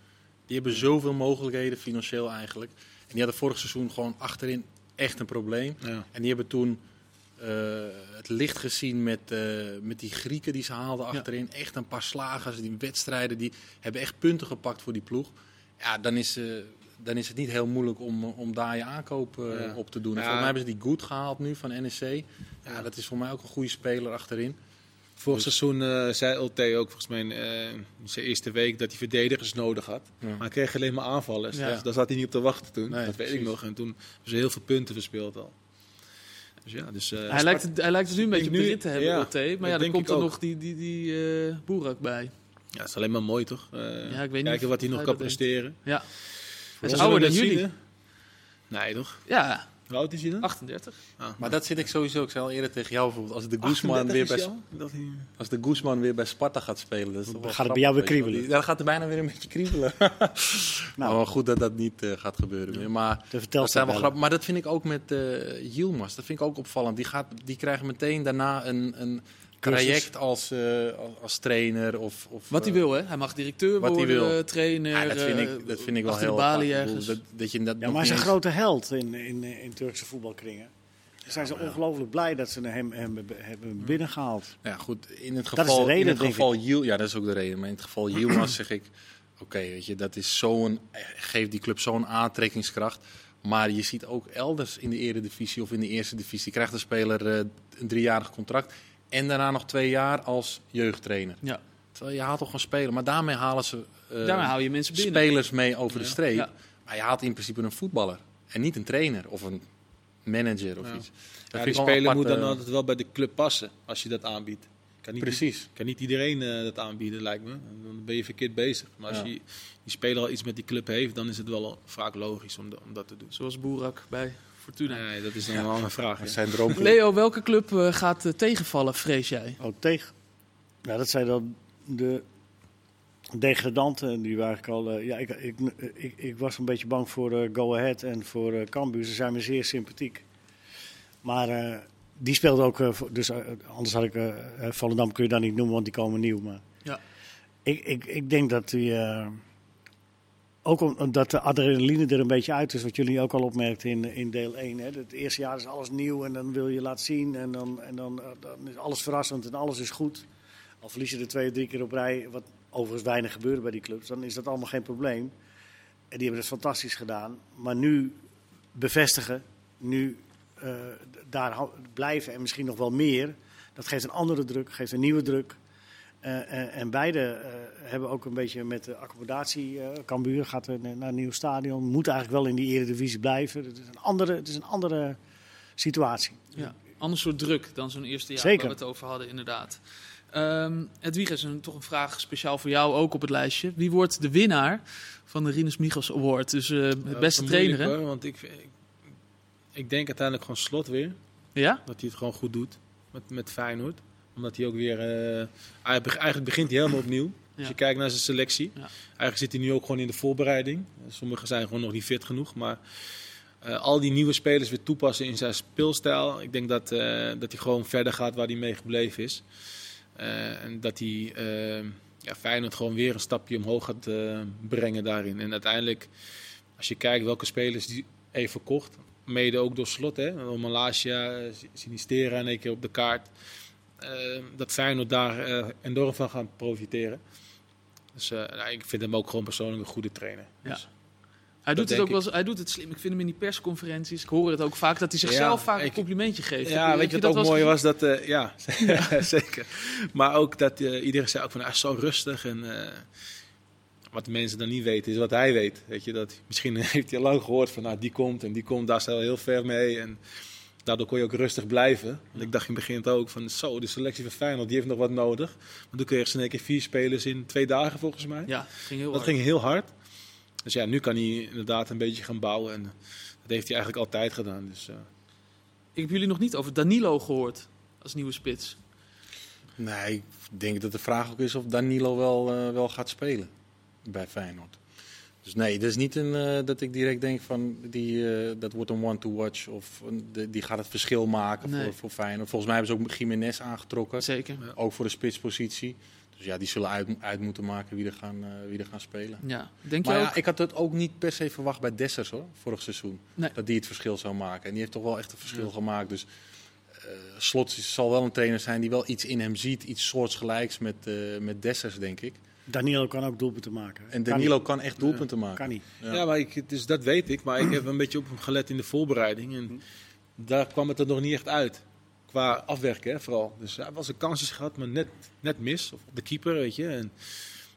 Die hebben zoveel mogelijkheden, financieel eigenlijk. En die hadden vorig seizoen gewoon achterin echt een probleem. Ja. En die hebben toen eh, het licht gezien met, eh, met die Grieken die ze haalden Ja. achterin. Echt een paar slagers, die wedstrijden, die hebben echt punten gepakt voor die ploeg. Ja, dan is, eh, dan is het niet heel moeilijk om, om daar je aankoop Ja. op te doen. En. Volgens mij hebben ze die Good gehaald nu van NEC. Ja, dat is voor mij ook een goede speler achterin. Vorig seizoen eh, zei Ulte ook volgens mij eh, in zijn eerste week dat hij verdedigers nodig had. Ja. Maar hij kreeg alleen maar aanvallers. Ja. Dus daar zat hij niet op te wachten toen. Nee, dat weet ik nog. En toen hebben ze heel veel punten verspeeld al. Dus ja, dus, eh, hij, lijkt het, hij lijkt het nu een beetje op de nu- rit te hebben, ja, LT. Maar dat ja, dan komt er ook. nog die, die, die eh Boerak bij. ja, het is alleen maar mooi toch? Eh, Ja, ik weet niet kijken wat hij nog kan dat presteren. Ja. Hij is ouder dan jullie. Nee toch? Ja, Hoe oud is hij dan? 38. Ah, Maar dat zit ik sowieso, ik zei al eerder tegen jou bijvoorbeeld, als de Guzman 38 weer bij? Dat hij- als de Guzman weer bij Sparta gaat spelen, dat is wel gaat het bij jou weer kriebelen. Dan gaat het bijna weer een beetje kriebelen. nou, maar goed dat dat niet eh, gaat gebeuren meer. Maar dat zijn wel grappig. Maar dat vind ik ook met eh Yilmaz. Dat vind ik ook opvallend. Die, gaat, die krijgen meteen daarna een, een traject als, eh, als, als trainer. Of, of, Wat hij eh, wil, hè? Hij mag directeur wat hij worden, wil. eh, trainer. Ja, dat vind ik, dat vind ik wel heel ergens. Dat, dat je dat Ja, maar hij is een grote held in, in, in Turkse voetbalkringen. Zijn ze ongelooflijk blij dat ze hem, hem hebben- hebben binnengehaald. Ja, goed. In het is de geval, reden, in het geval Yil, ja, dat is ook de reden. Maar in het geval Yilmaz zeg ik, oké, weet je, dat is zo'n, geeft die club zo'n aantrekkingskracht. Maar je ziet ook elders in de eredivisie of in de eerste divisie krijgt een speler een driejarig contract en daarna nog twee jaar als jeugdtrainer. Ja. Terwijl je haalt toch gewoon spelen, maar daarmee halen ze eh, Daarmee hou je mensen binnen. spelers mee over de streep. Ja. Maar je haalt in principe een voetballer en niet een trainer of een manager of Ja. iets. Dat die speler apart, moet dan eh, altijd wel bij de club passen als je dat aanbiedt. Kan niet, Precies. Kan niet iedereen eh, dat aanbieden, lijkt me. Dan ben je verkeerd bezig. Maar als Ja. je die speler al iets met die club heeft, dan is het wel vaak logisch om, de- om dat te doen. Zoals Boerak bij Fortuna. Nee, dat is dan een andere vraag. Dat zijn. Leo, welke club eh, gaat eh, tegenvallen, vrees jij? Oh, tegen. Ja, dat zijn dan de degradanten. Die waren eigenlijk al. eh, ja, ik, ik, ik, ik was een beetje bang voor eh, Go Ahead en voor eh Cambuur. Ze zijn me zeer sympathiek. Maar eh, die speelde ook. voor- dus anders had ik. Volendam kun je dan niet noemen, want die komen nieuw. Maar Ja. ik, ik, ik denk dat die. Ook om- omdat de adrenaline er een beetje uit is, wat jullie ook al opmerkten in, in deel 1. Hè. Het eerste jaar is alles nieuw en dan wil je laten zien en dan, en dan, eh, dan is alles verrassend en alles is goed. Al verlies je er twee, drie keer op rij, wat overigens weinig gebeurt bij die clubs, dan is dat allemaal geen probleem. En die hebben het fantastisch gedaan. Maar nu bevestigen, nu eh, daar blijven en misschien nog wel meer, dat geeft een andere druk, geeft een nieuwe druk. Eh, en, en beide eh, hebben ook een beetje met de accommodatie. eh Cambuur gaat er naar een nieuw stadion. Moet eigenlijk wel in die eredivisie blijven. Het is een andere, het is een andere situatie. Ja. Ander soort druk dan zo'n eerste jaar Zeker. waar we het over hadden, inderdaad. Ehm Edwige, is een, toch een vraag speciaal voor jou ook op het lijstje. Wie wordt de winnaar van de Rinus Michels Award? Dus eh, het Dat beste trainer, hè? want ik, ik, ik denk uiteindelijk gewoon slot weer. Ja? Dat hij het gewoon goed doet met, met Feyenoord. Omdat hij ook weer... eh, eigenlijk begint hij helemaal opnieuw. Als je kijkt naar zijn selectie. Ja. Eigenlijk zit hij nu ook gewoon in de voorbereiding. Sommigen zijn gewoon nog niet fit genoeg. Maar eh, al die nieuwe spelers weer toepassen in zijn speelstijl. Ik denk dat, eh, dat hij gewoon verder gaat waar hij mee gebleven is. En dat hij ja, Feyenoord gewoon weer een stapje omhoog gaat brengen daarin. En uiteindelijk, als je kijkt welke spelers die even verkocht. Mede ook door slot, hè. Malasia, Sinistera in één keer op de kaart. Eh, dat Feyenoord daar eh, enorm van gaan profiteren. Dus eh, nou, ik vind hem ook gewoon persoonlijk een goede trainer. Ja. Dus, Hij doet het ook wel hij doet het slim. Ik vind hem in die persconferenties. Ik hoor het ook vaak dat hij zichzelf Ja, vaak een complimentje geeft. ja, Heb weet je wat ook wel mooi was? Dat, eh, ja, zeker. Maar ook dat iedereen zei ook van, hij is zo rustig. En wat de mensen dan niet weten, is wat hij weet. Weet je, dat, misschien heeft hij al lang gehoord van, nou, die komt en die komt, daar al heel ver mee. En daardoor kon je ook rustig blijven. Want ik dacht in het begin ook van, zo, de selectie van Feyenoord, die heeft nog wat nodig. Maar toen kreeg ze in één keer vier spelers in twee dagen, volgens mij. Ja, ging heel Dat hard. ging heel hard. Dus ja, nu kan hij inderdaad een beetje gaan bouwen. En dat heeft hij eigenlijk altijd gedaan. Dus, eh, Ik heb jullie nog niet over Danilo gehoord als nieuwe spits. Nee, ik denk dat de vraag ook is of Danilo wel, eh, wel gaat spelen bij Feyenoord. Dus nee, dat is niet een, eh, dat ik direct denk van die, eh, dat wordt een one-to-watch of een- de- die gaat het verschil maken Nee. voor, voor Feyenoord. Volgens mij hebben ze ook Jiménez aangetrokken, Zeker. Ja. ook voor de spitspositie. Dus ja, die zullen uit, uit moeten maken wie er gaan, eh, wie er gaan spelen. Ja. Denk Maar je ja, ook? ik had het ook niet per se verwacht bij Dessers hoor, vorig seizoen. Nee. Dat die het verschil zou maken. En die heeft toch wel echt een verschil gemaakt. Dus eh Slot zal wel een trainer zijn die wel iets in hem ziet. Iets soortgelijks met, eh met Dessers, denk ik. Danilo kan ook doelpunten maken. En Danilo kan echt doelpunten maken. Kan niet. Ja. Ja, maar ik, dus dat weet ik. Maar ik heb een beetje op hem gelet in de voorbereiding. En daar kwam het er nog niet echt uit. Qua afwerken, hè, vooral. Dus hij was een kansjes gehad, maar net, net mis. Of de keeper, weet je. En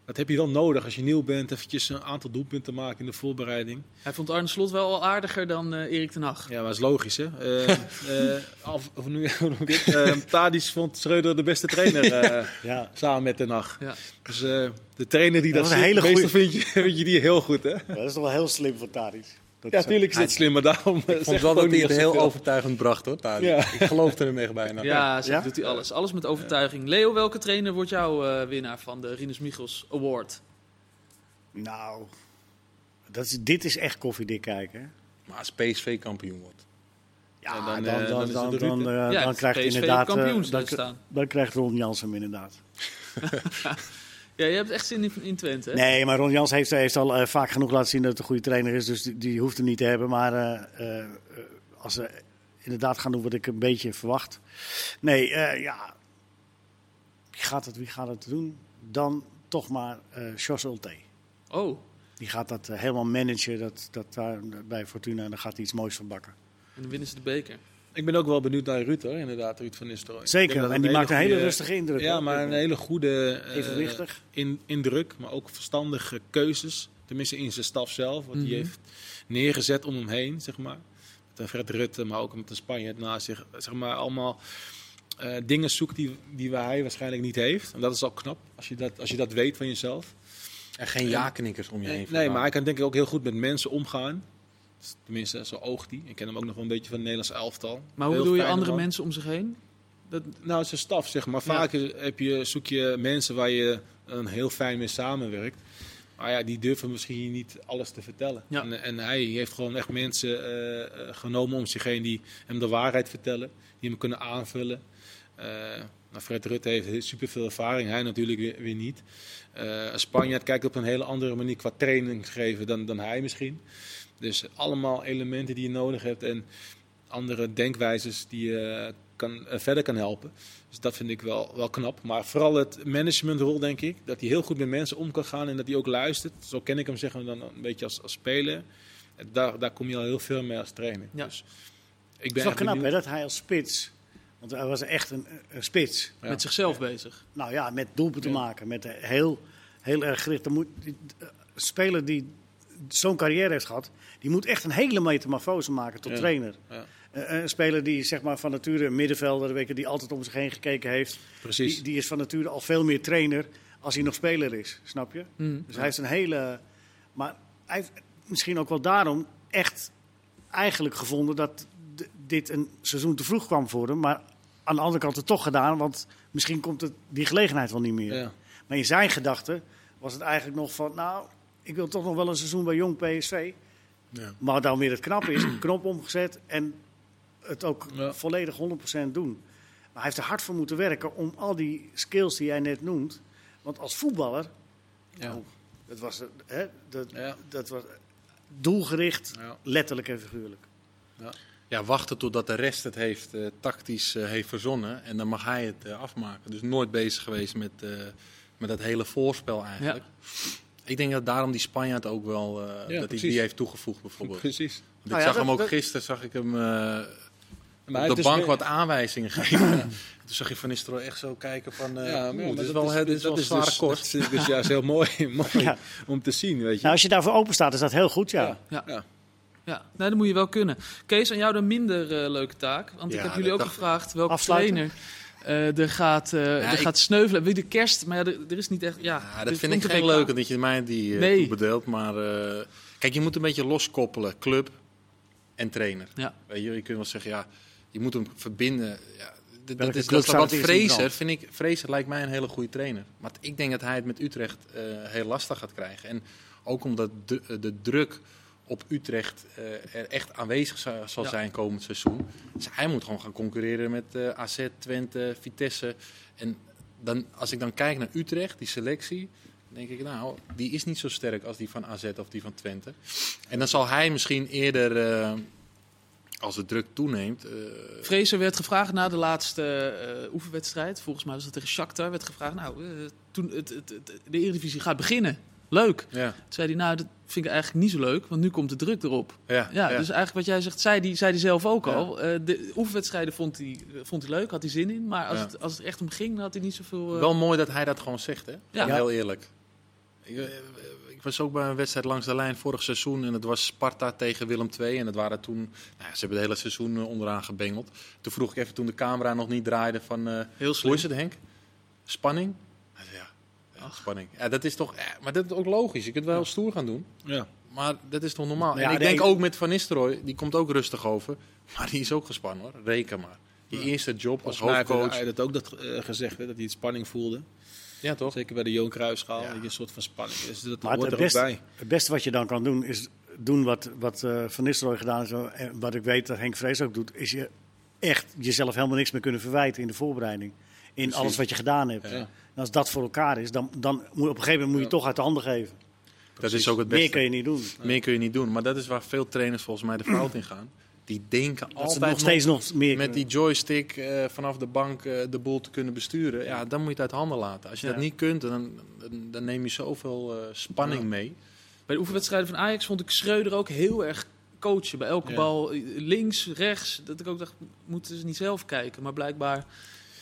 dat heb je wel nodig als je nieuw bent. Eventjes een aantal doelpunten maken in de voorbereiding. Hij vond Arne Slot wel al aardiger dan eh, Erik ten Hag. Ja, maar dat is logisch, hè. Eh eh, af, of nu, Tadic vond Schreuder de beste trainer eh, Ja. samen met Den Haag. Ja. Dus eh, de trainer die Dat dat, ziet, hele meestal vind je, vind je die heel goed, hè. dat is toch wel heel slim van Tadic. Dat Ja, natuurlijk is het slim, maar daarom Ik vond wel dat hij het heel overtuigend bracht hoor. Ja. Ik geloofde hem echt bijna. Ja, zo Ja? doet hij alles. Alles met overtuiging. Leo, welke trainer wordt jouw eh, winnaar van de Rinus Michels Award? Nou, dat is, dit is echt koffiedik kijken. Maar als PSV kampioen wordt. Ja, dan, dan, dan, eh, dan, dan dan, eh, krijgt inderdaad... eh, dan, staan. dan krijgt Ron Jans hem inderdaad. Ja, je hebt echt zin in, in Twente, hè? Nee, maar Ron Jans heeft, heeft al eh, vaak genoeg laten zien dat het een goede trainer is. Dus die, die hoeft hem niet te hebben. Maar eh, eh, als ze inderdaad gaan doen wat ik een beetje verwacht. Nee, ja. Wie gaat, het, wie gaat het doen? Dan toch maar eh Jos Ulte. Oh, Die gaat dat helemaal managen dat, dat daar bij Fortuna. En dan gaat hij iets moois van bakken. en dan winnen ze de beker. Ik ben ook wel benieuwd naar Ruud hoor, inderdaad, Ruud van Nistelrooy. Zeker, en die maakt een hele goede- rustige indruk. Ja, hoor. maar een hele goede eh, Evenwichtig. in, indruk, maar ook verstandige keuzes. Tenminste in zijn staf zelf, wat Mhm. hij heeft neergezet om hem heen, zeg maar. een Fred Rutte, maar ook met een Spanjaard naast zich. Zeg maar allemaal eh, dingen zoekt die, die hij waarschijnlijk niet heeft. En dat is al knap, als je dat, als je dat weet van jezelf. En geen ja-knikkers om je heen. Nee, maar hij kan denk ik ook heel goed met mensen omgaan. Tenminste, zo oogt hij. Ik ken hem ook nog wel een beetje van het Nederlands elftal. Maar hoe Heel bedoel je andere man. mensen om zich heen? Dat, Nou, zijn staf, zeg maar. Vaak heb je, zoek je mensen waar je een heel fijn mee samenwerkt. Maar ja, die durven misschien niet alles te vertellen. Ja. En, en hij heeft gewoon echt mensen eh, eh, genomen om zich heen die hem de waarheid vertellen. Die hem kunnen aanvullen. Eh, nou, Fred Rutte heeft super veel ervaring, hij natuurlijk weer, weer niet. Een Spanjaard kijkt op een hele andere manier qua training geven dan, dan hij misschien. Dus allemaal elementen die je nodig hebt en andere denkwijzes die je kan, eh, verder kan helpen. Dus dat vind ik wel, wel knap. Maar vooral het managementrol, denk ik. Dat hij heel goed met mensen om kan gaan en dat hij ook luistert. Zo ken ik hem zeggen dan een beetje als, als speler. Daar, daar kom je al heel veel mee als trainer. Ja. Dus ik Het is ben wel knap hè, dat hij als spits, want hij was echt een, een spits. Ja. Met zichzelf bezig. Nou ja, met doelpunten Ja. maken, met eh, heel, heel erg gericht. Er moet, die- eh, speler die zo'n carrière heeft gehad, die moet echt een hele metamorfose maken tot Ja. trainer. Ja. Eh, een speler die zeg maar, van nature een middenvelder, weet je, die altijd om zich heen gekeken heeft, Precies. die, die is van nature al veel meer trainer als hij nog speler is, snap je? Mm. Dus hij heeft een hele. Maar hij heeft misschien ook wel daarom echt eigenlijk gevonden dat d- dit een seizoen te vroeg kwam voor hem. Maar aan de andere kant het toch gedaan, want misschien komt het, die gelegenheid wel niet meer. Ja. Maar in zijn gedachten was het eigenlijk nog van, nou, ik wil toch nog wel een seizoen bij Jong PSV. Ja. Maar dan weer het knap is, een knop omgezet en het ook Ja. volledig 100% doen. Maar hij heeft er hard voor moeten werken om al die skills die jij net noemt. Want als voetballer, Ja. oh, dat was, hè, dat, Ja. dat was doelgericht, Ja. letterlijk en figuurlijk. Ja, wachten totdat de rest het heeft, eh, tactisch eh, heeft verzonnen. En dan mag hij het eh, afmaken. Dus nooit bezig geweest met, eh, met dat hele voorspel eigenlijk. Ik denk dat daarom die Spanjaard ook wel eh, dat hij die heeft toegevoegd bijvoorbeeld. Precies. Want Nou ik ja, zag dat- hem ook dat- gisteren, zag ik hem eh, Maar op de is bank weer- wat aanwijzingen geven. Toen zag je Van Nistelrooy echt zo kijken van, eh Ja, maar dit dat is wel, dit is wel zware dus, kost. Dat vind ik dus juist heel mooi, mooi Ja. om te zien, weet je. Nou, als je daarvoor open staat, is dat heel goed, ja. Ja. Ja. Ja. Ja, nee, dat moet je wel kunnen. Kees, aan jou de minder leuke taak. Want ik Ja, heb jullie ook gevraagd welke Afsluiten? trainer eh, er, gaat, eh, er ik- gaat sneuvelen. Wie de kerst, maar ja, er, er is niet echt... Ja, Ja, dat vind ik geen leuk dat je mij die eh Nee. toebedeelt. Maar eh, kijk, je moet een beetje loskoppelen. Club en trainer. Ja. Weet je, je kunt wel zeggen, ja, je moet hem verbinden. Ja, dat is, dat wat Fraser, vind ik. Fraser lijkt mij een hele goede trainer. Maar ik denk dat hij het met Utrecht eh, heel lastig gaat krijgen. En ook omdat de, de druk op Utrecht eh, er echt aanwezig zal, Ja. zijn komend seizoen. Dus hij moet gewoon gaan concurreren met eh, AZ, Twente, Vitesse. En dan, als ik dan kijk naar Utrecht, die selectie, denk ik, nou, die is niet zo sterk als die van AZ of die van Twente. En dan zal hij misschien eerder, eh, als de druk toeneemt, Fraser werd gevraagd na de laatste oefenwedstrijd. Volgens mij was dat tegen Shakhtar. Werd gevraagd, nou, toen het, het, het- de Eredivisie gaat beginnen. Leuk. ja, Toen zei hij, nou, dat vind ik eigenlijk niet zo leuk, want nu komt de druk erop. ja, Ja, dus eigenlijk wat jij zegt, zei hij zei die zelf ook al. Eh, de oefenwedstrijden vond hij, vond hij leuk, had hij zin in. Maar als, het, als het echt om ging, dan had hij niet zoveel... eh, Wel mooi dat hij dat gewoon zegt, hè? Ja. Heel eerlijk. Ik, eh, ik was ook bij een wedstrijd langs de lijn vorig seizoen en het was Sparta tegen Willem II. En het waren toen, nou ja, ze hebben het hele seizoen onderaan gebengeld. Toen vroeg ik even toen de camera nog niet draaide van, Heel slim. hoe is het Henk? Spanning? Hij zei, ja, ja, spanning. Ja, dat is toch, ja, maar dat is ook logisch. Je kunt wel stoer gaan doen. Ja. Maar dat is toch normaal? Ja, en ik denk ook met Van Nistelrooy, die komt ook rustig over. Maar die is ook gespannen hoor, reken maar. Je eerste job als hoofdcoach. hij dat ook dat, eh, gezegd, hè, dat hij het spanning voelde. Ja toch? Zeker bij de Johan Cruijffschaal, Ja. dat je een soort van spanning. Dus dat Maar het, hoort er ook bij. het beste wat je dan kan doen, is doen wat, wat eh, Van Nistelrooy gedaan heeft. En wat ik weet dat Henk Vrees ook doet, is je echt jezelf helemaal niks meer kunnen verwijten in de voorbereiding. In Precies. alles wat je gedaan hebt. Ja. En als dat voor elkaar is, dan, dan moet je op een gegeven moment moet je Ja. toch uit de handen geven. Dat is ook het beste. Meer kun je niet doen. Meer kun je niet doen. Maar dat is waar veel trainers volgens mij de fout in gaan. Die denken Dat altijd nog steeds nog meer met die joystick eh, vanaf de bank eh, de boel te kunnen besturen. Ja, dan moet je het uit handen laten. Als je Ja. dat niet kunt, dan, dan, dan neem je zoveel eh, spanning Ja. mee. Bij de oefenwedstrijden van Ajax vond ik Schreuder ook heel erg coachen. Bij elke Ja. bal links, rechts. Dat ik ook dacht, moeten ze niet zelf kijken. Maar blijkbaar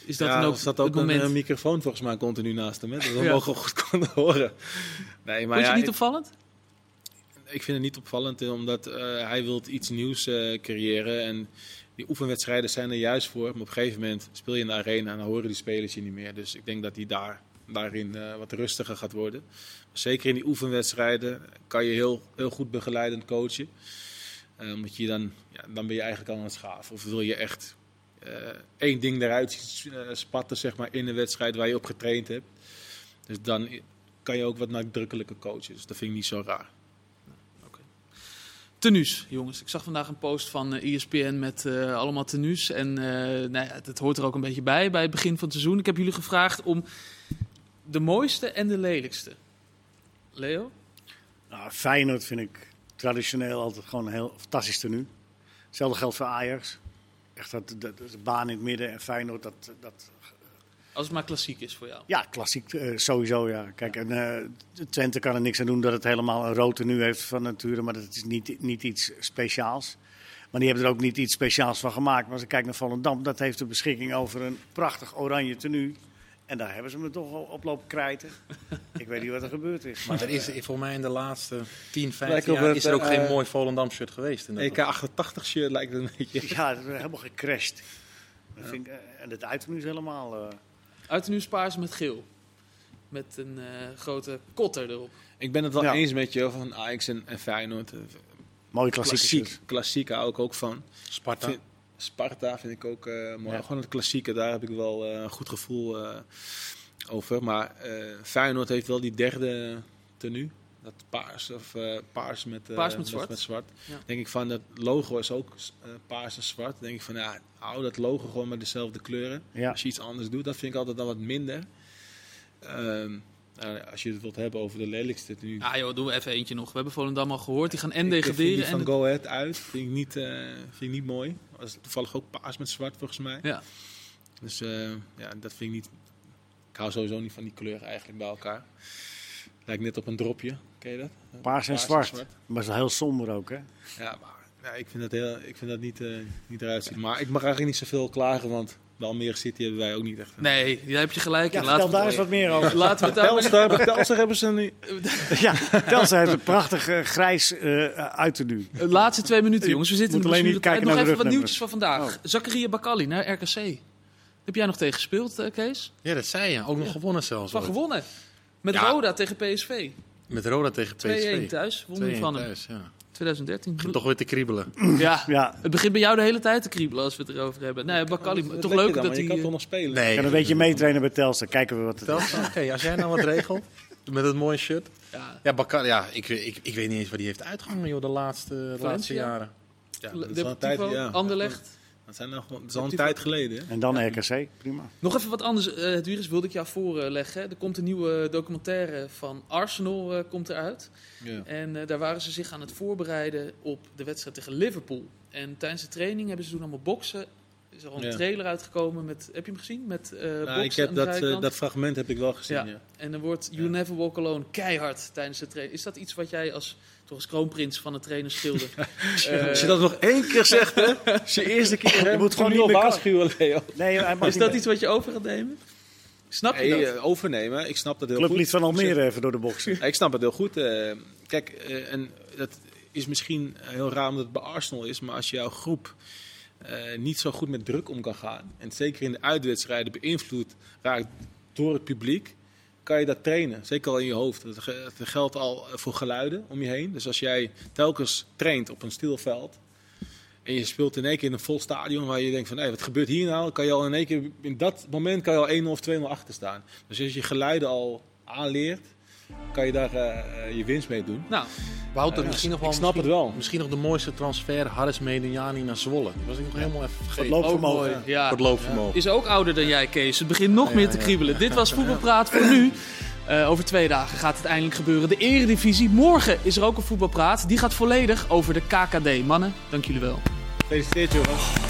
is dat ja, dan ook zat ook een moment. eh, microfoon volgens mij continu naast hem. Hè, dat we Ja. wel goed konden horen. Nee, maar Vond je ja, niet opvallend? ik vind het niet opvallend, omdat uh, hij wil iets nieuws uh, creëren. En die oefenwedstrijden zijn er juist voor. Maar op een gegeven moment speel je in de arena en dan horen die spelers je niet meer. Dus ik denk dat hij daar, daarin uh, wat rustiger gaat worden. Maar zeker in die oefenwedstrijden kan je heel, heel goed begeleidend coachen. omdat je dan, ja, dan ben je eigenlijk al aan het schaven. Of wil je echt één ding eruit spatten zeg maar, in een wedstrijd waar je op getraind hebt. Dus dan kan je ook wat nadrukkelijker coachen. Dus dat vind ik niet zo raar. Tenues, jongens. Ik zag vandaag een post van ESPN eh, e met uh, allemaal tenues. En uh, nou ja, dat hoort er ook een beetje bij bij het begin van het seizoen. Ik heb jullie gevraagd om de mooiste en de lelijkste. Leo? Nou, Feyenoord vind ik traditioneel altijd gewoon een heel fantastisch tenue. Hetzelfde geldt voor Ajax. Echt dat, dat, de baan in het midden en Feyenoord, dat, dat als het maar klassiek is voor jou. Ja, klassiek uh, sowieso. Ja. Kijk, en, uh, Twente kan er niks aan doen dat het helemaal een rood nu heeft van nature. Maar dat is niet, niet iets speciaals. Maar die hebben er ook niet iets speciaals van gemaakt. Maar als ik kijk naar Volendam, dat heeft de beschikking over een prachtig oranje tenue. En daar hebben ze me toch op lopen krijten. ik weet niet wat er gebeurd is. Maar er is voor mij in de laatste 10, 15 jaar is er ook uh, geen mooi Volendam shirt geweest. EK 88 shirt lijkt het een beetje. Ja, dat is helemaal gecrashed. Ja. Vind ik, en het uiterlijk is helemaal... Uit nu paars met geel. Met een uh, grote kotter erop. Ik ben het wel ja. eens met je van Ajax en, en Feyenoord. Mooie klassieke klassiek. Klassiek hou ik ook van. Sparta. Vind, Sparta vind ik ook uh, mooi. Ja. Gewoon het klassieke, daar heb ik wel uh, een goed gevoel over. Maar Feyenoord heeft wel die derde tenue. Dat paars of paars met, paars met zwart. Met, zwart. Ja. Denk ik van dat logo is ook paars en zwart. Denk ik van ja, hou dat logo gewoon met dezelfde kleuren. Ja. Als je iets anders doet, dat vind ik altijd dan wat minder. Um, nou, als je het wilt hebben over de lelijkste nu. Ah joh, doen we even eentje nog. We hebben Volendam al gehoord. Die gaan en degraderen. Die van en Go Ahead uit. Vind ik niet, uh, vind ik niet mooi. Dat is toevallig ook paars met zwart volgens mij. Ja. Dus uh, ja, dat vind ik niet... Ik hou sowieso niet van die kleuren eigenlijk bij elkaar. Lijkt net op een dropje. Ken je dat? Paars en, paars zwart. en zwart. Maar is heel somber ook, hè? Ja, maar ja, ik vind dat, heel, ik vind dat niet, uh, niet eruit zien. Maar ik mag eigenlijk niet zoveel klagen, want de Almere City hebben wij ook niet echt. Nee, daar heb je gelijk. Ja, Laten daar eens wat meer over. Laten we Telstar, hebben ze niet. ja, Telstar heeft een prachtig uh, grijs uh, uit te doen. De laatste twee minuten, jongens. We zitten alleen niet kijken Nog even wat nieuwtjes van vandaag. Oh. Zakaria Bakali naar RKC. Heb jij nog tegen gespeeld, uh, Kees? Ja, dat zei je. Ook nog gewonnen zelfs. Van gewonnen. Met ja. Roda tegen PSV. Met Roda tegen PSV. 2-1 thuis. Wonnen van hem. Thuis, ja. 2013. Toch weer te kriebelen. Ja, ja, het begint bij jou de hele tijd te kriebelen als we het erover hebben. Nee, Bakali, toch leuk dan, dat hij... Je kan toch nog spelen? Nee. Kan een beetje meetrainen bij Telstar. Kijken we wat het Telstar, oké. Okay, als jij nou wat regelt met het mooie shirt. Ja, ja, Bakali, ja ik, ik, ik weet niet eens waar die heeft uitgehangen joh, de laatste, de laatste jaren. Ja, dat is een tijd, ja. Anderlecht. Dat, zijn nog, dat is al een tijd geleden. Hè? En dan RKC, prima. Nog even wat anders, uh, het virus wilde ik jou voorleggen. Er komt een nieuwe documentaire van Arsenal uh, komt eruit. Ja. En uh, daar waren ze zich aan het voorbereiden op de wedstrijd tegen Liverpool. En tijdens de training hebben ze toen allemaal boksen is er al een ja. trailer uitgekomen met. Heb je hem gezien? Met uh, nou, ik heb dat, uh, dat fragment heb ik wel gezien. Ja. ja. En dan wordt You Never Walk Alone keihard tijdens de training. Is dat iets wat jij als toch als kroonprins van de trainer schilder? uh, als je dat nog één keer zegt, hè? Als je eerste keer. je moet gewoon niet waarschuwen, Leo. Nee, is dat iets wat je over gaat nemen? Snap je dat? overnemen, ik snap dat heel Clublied goed. van Almere even door de boksen. ik snap het heel goed. kijk, en dat is misschien heel raar omdat het bij Arsenal is, maar als jouw groep uh, niet zo goed met druk om kan gaan. En zeker in de uitwedstrijden beïnvloed raakt door het publiek. Kan je dat trainen, zeker al in je hoofd. Dat geldt al voor geluiden om je heen. Dus als jij telkens traint op een stilveld. En je speelt in één keer in een vol stadion waar je denkt van wat gebeurt hier nou? Kan je al in één keer in dat moment kan je al 1 of 2-0 achter staan. Dus als je geluiden al aanleert, kan je daar uh, je winst mee doen. Nou, Wouter, uh, misschien nog wel. Ik snap misschien, het wel. Misschien nog de mooiste transfer, Harris Mediani naar Zwolle. Dat was ik nog helemaal even vergeten. Het loopvermogen. Oh, ja. Het loopvermogen. Is ook ouder dan jij, Kees. Het begint nog meer te kriebelen. Dit was Voetbalpraat voor nu. Uh, over twee dagen gaat het eindelijk gebeuren. De Eredivisie. Morgen is er ook een voetbalpraat. Die gaat volledig over de KKD. Mannen, dank jullie wel. Gefeliciteerd, jongens.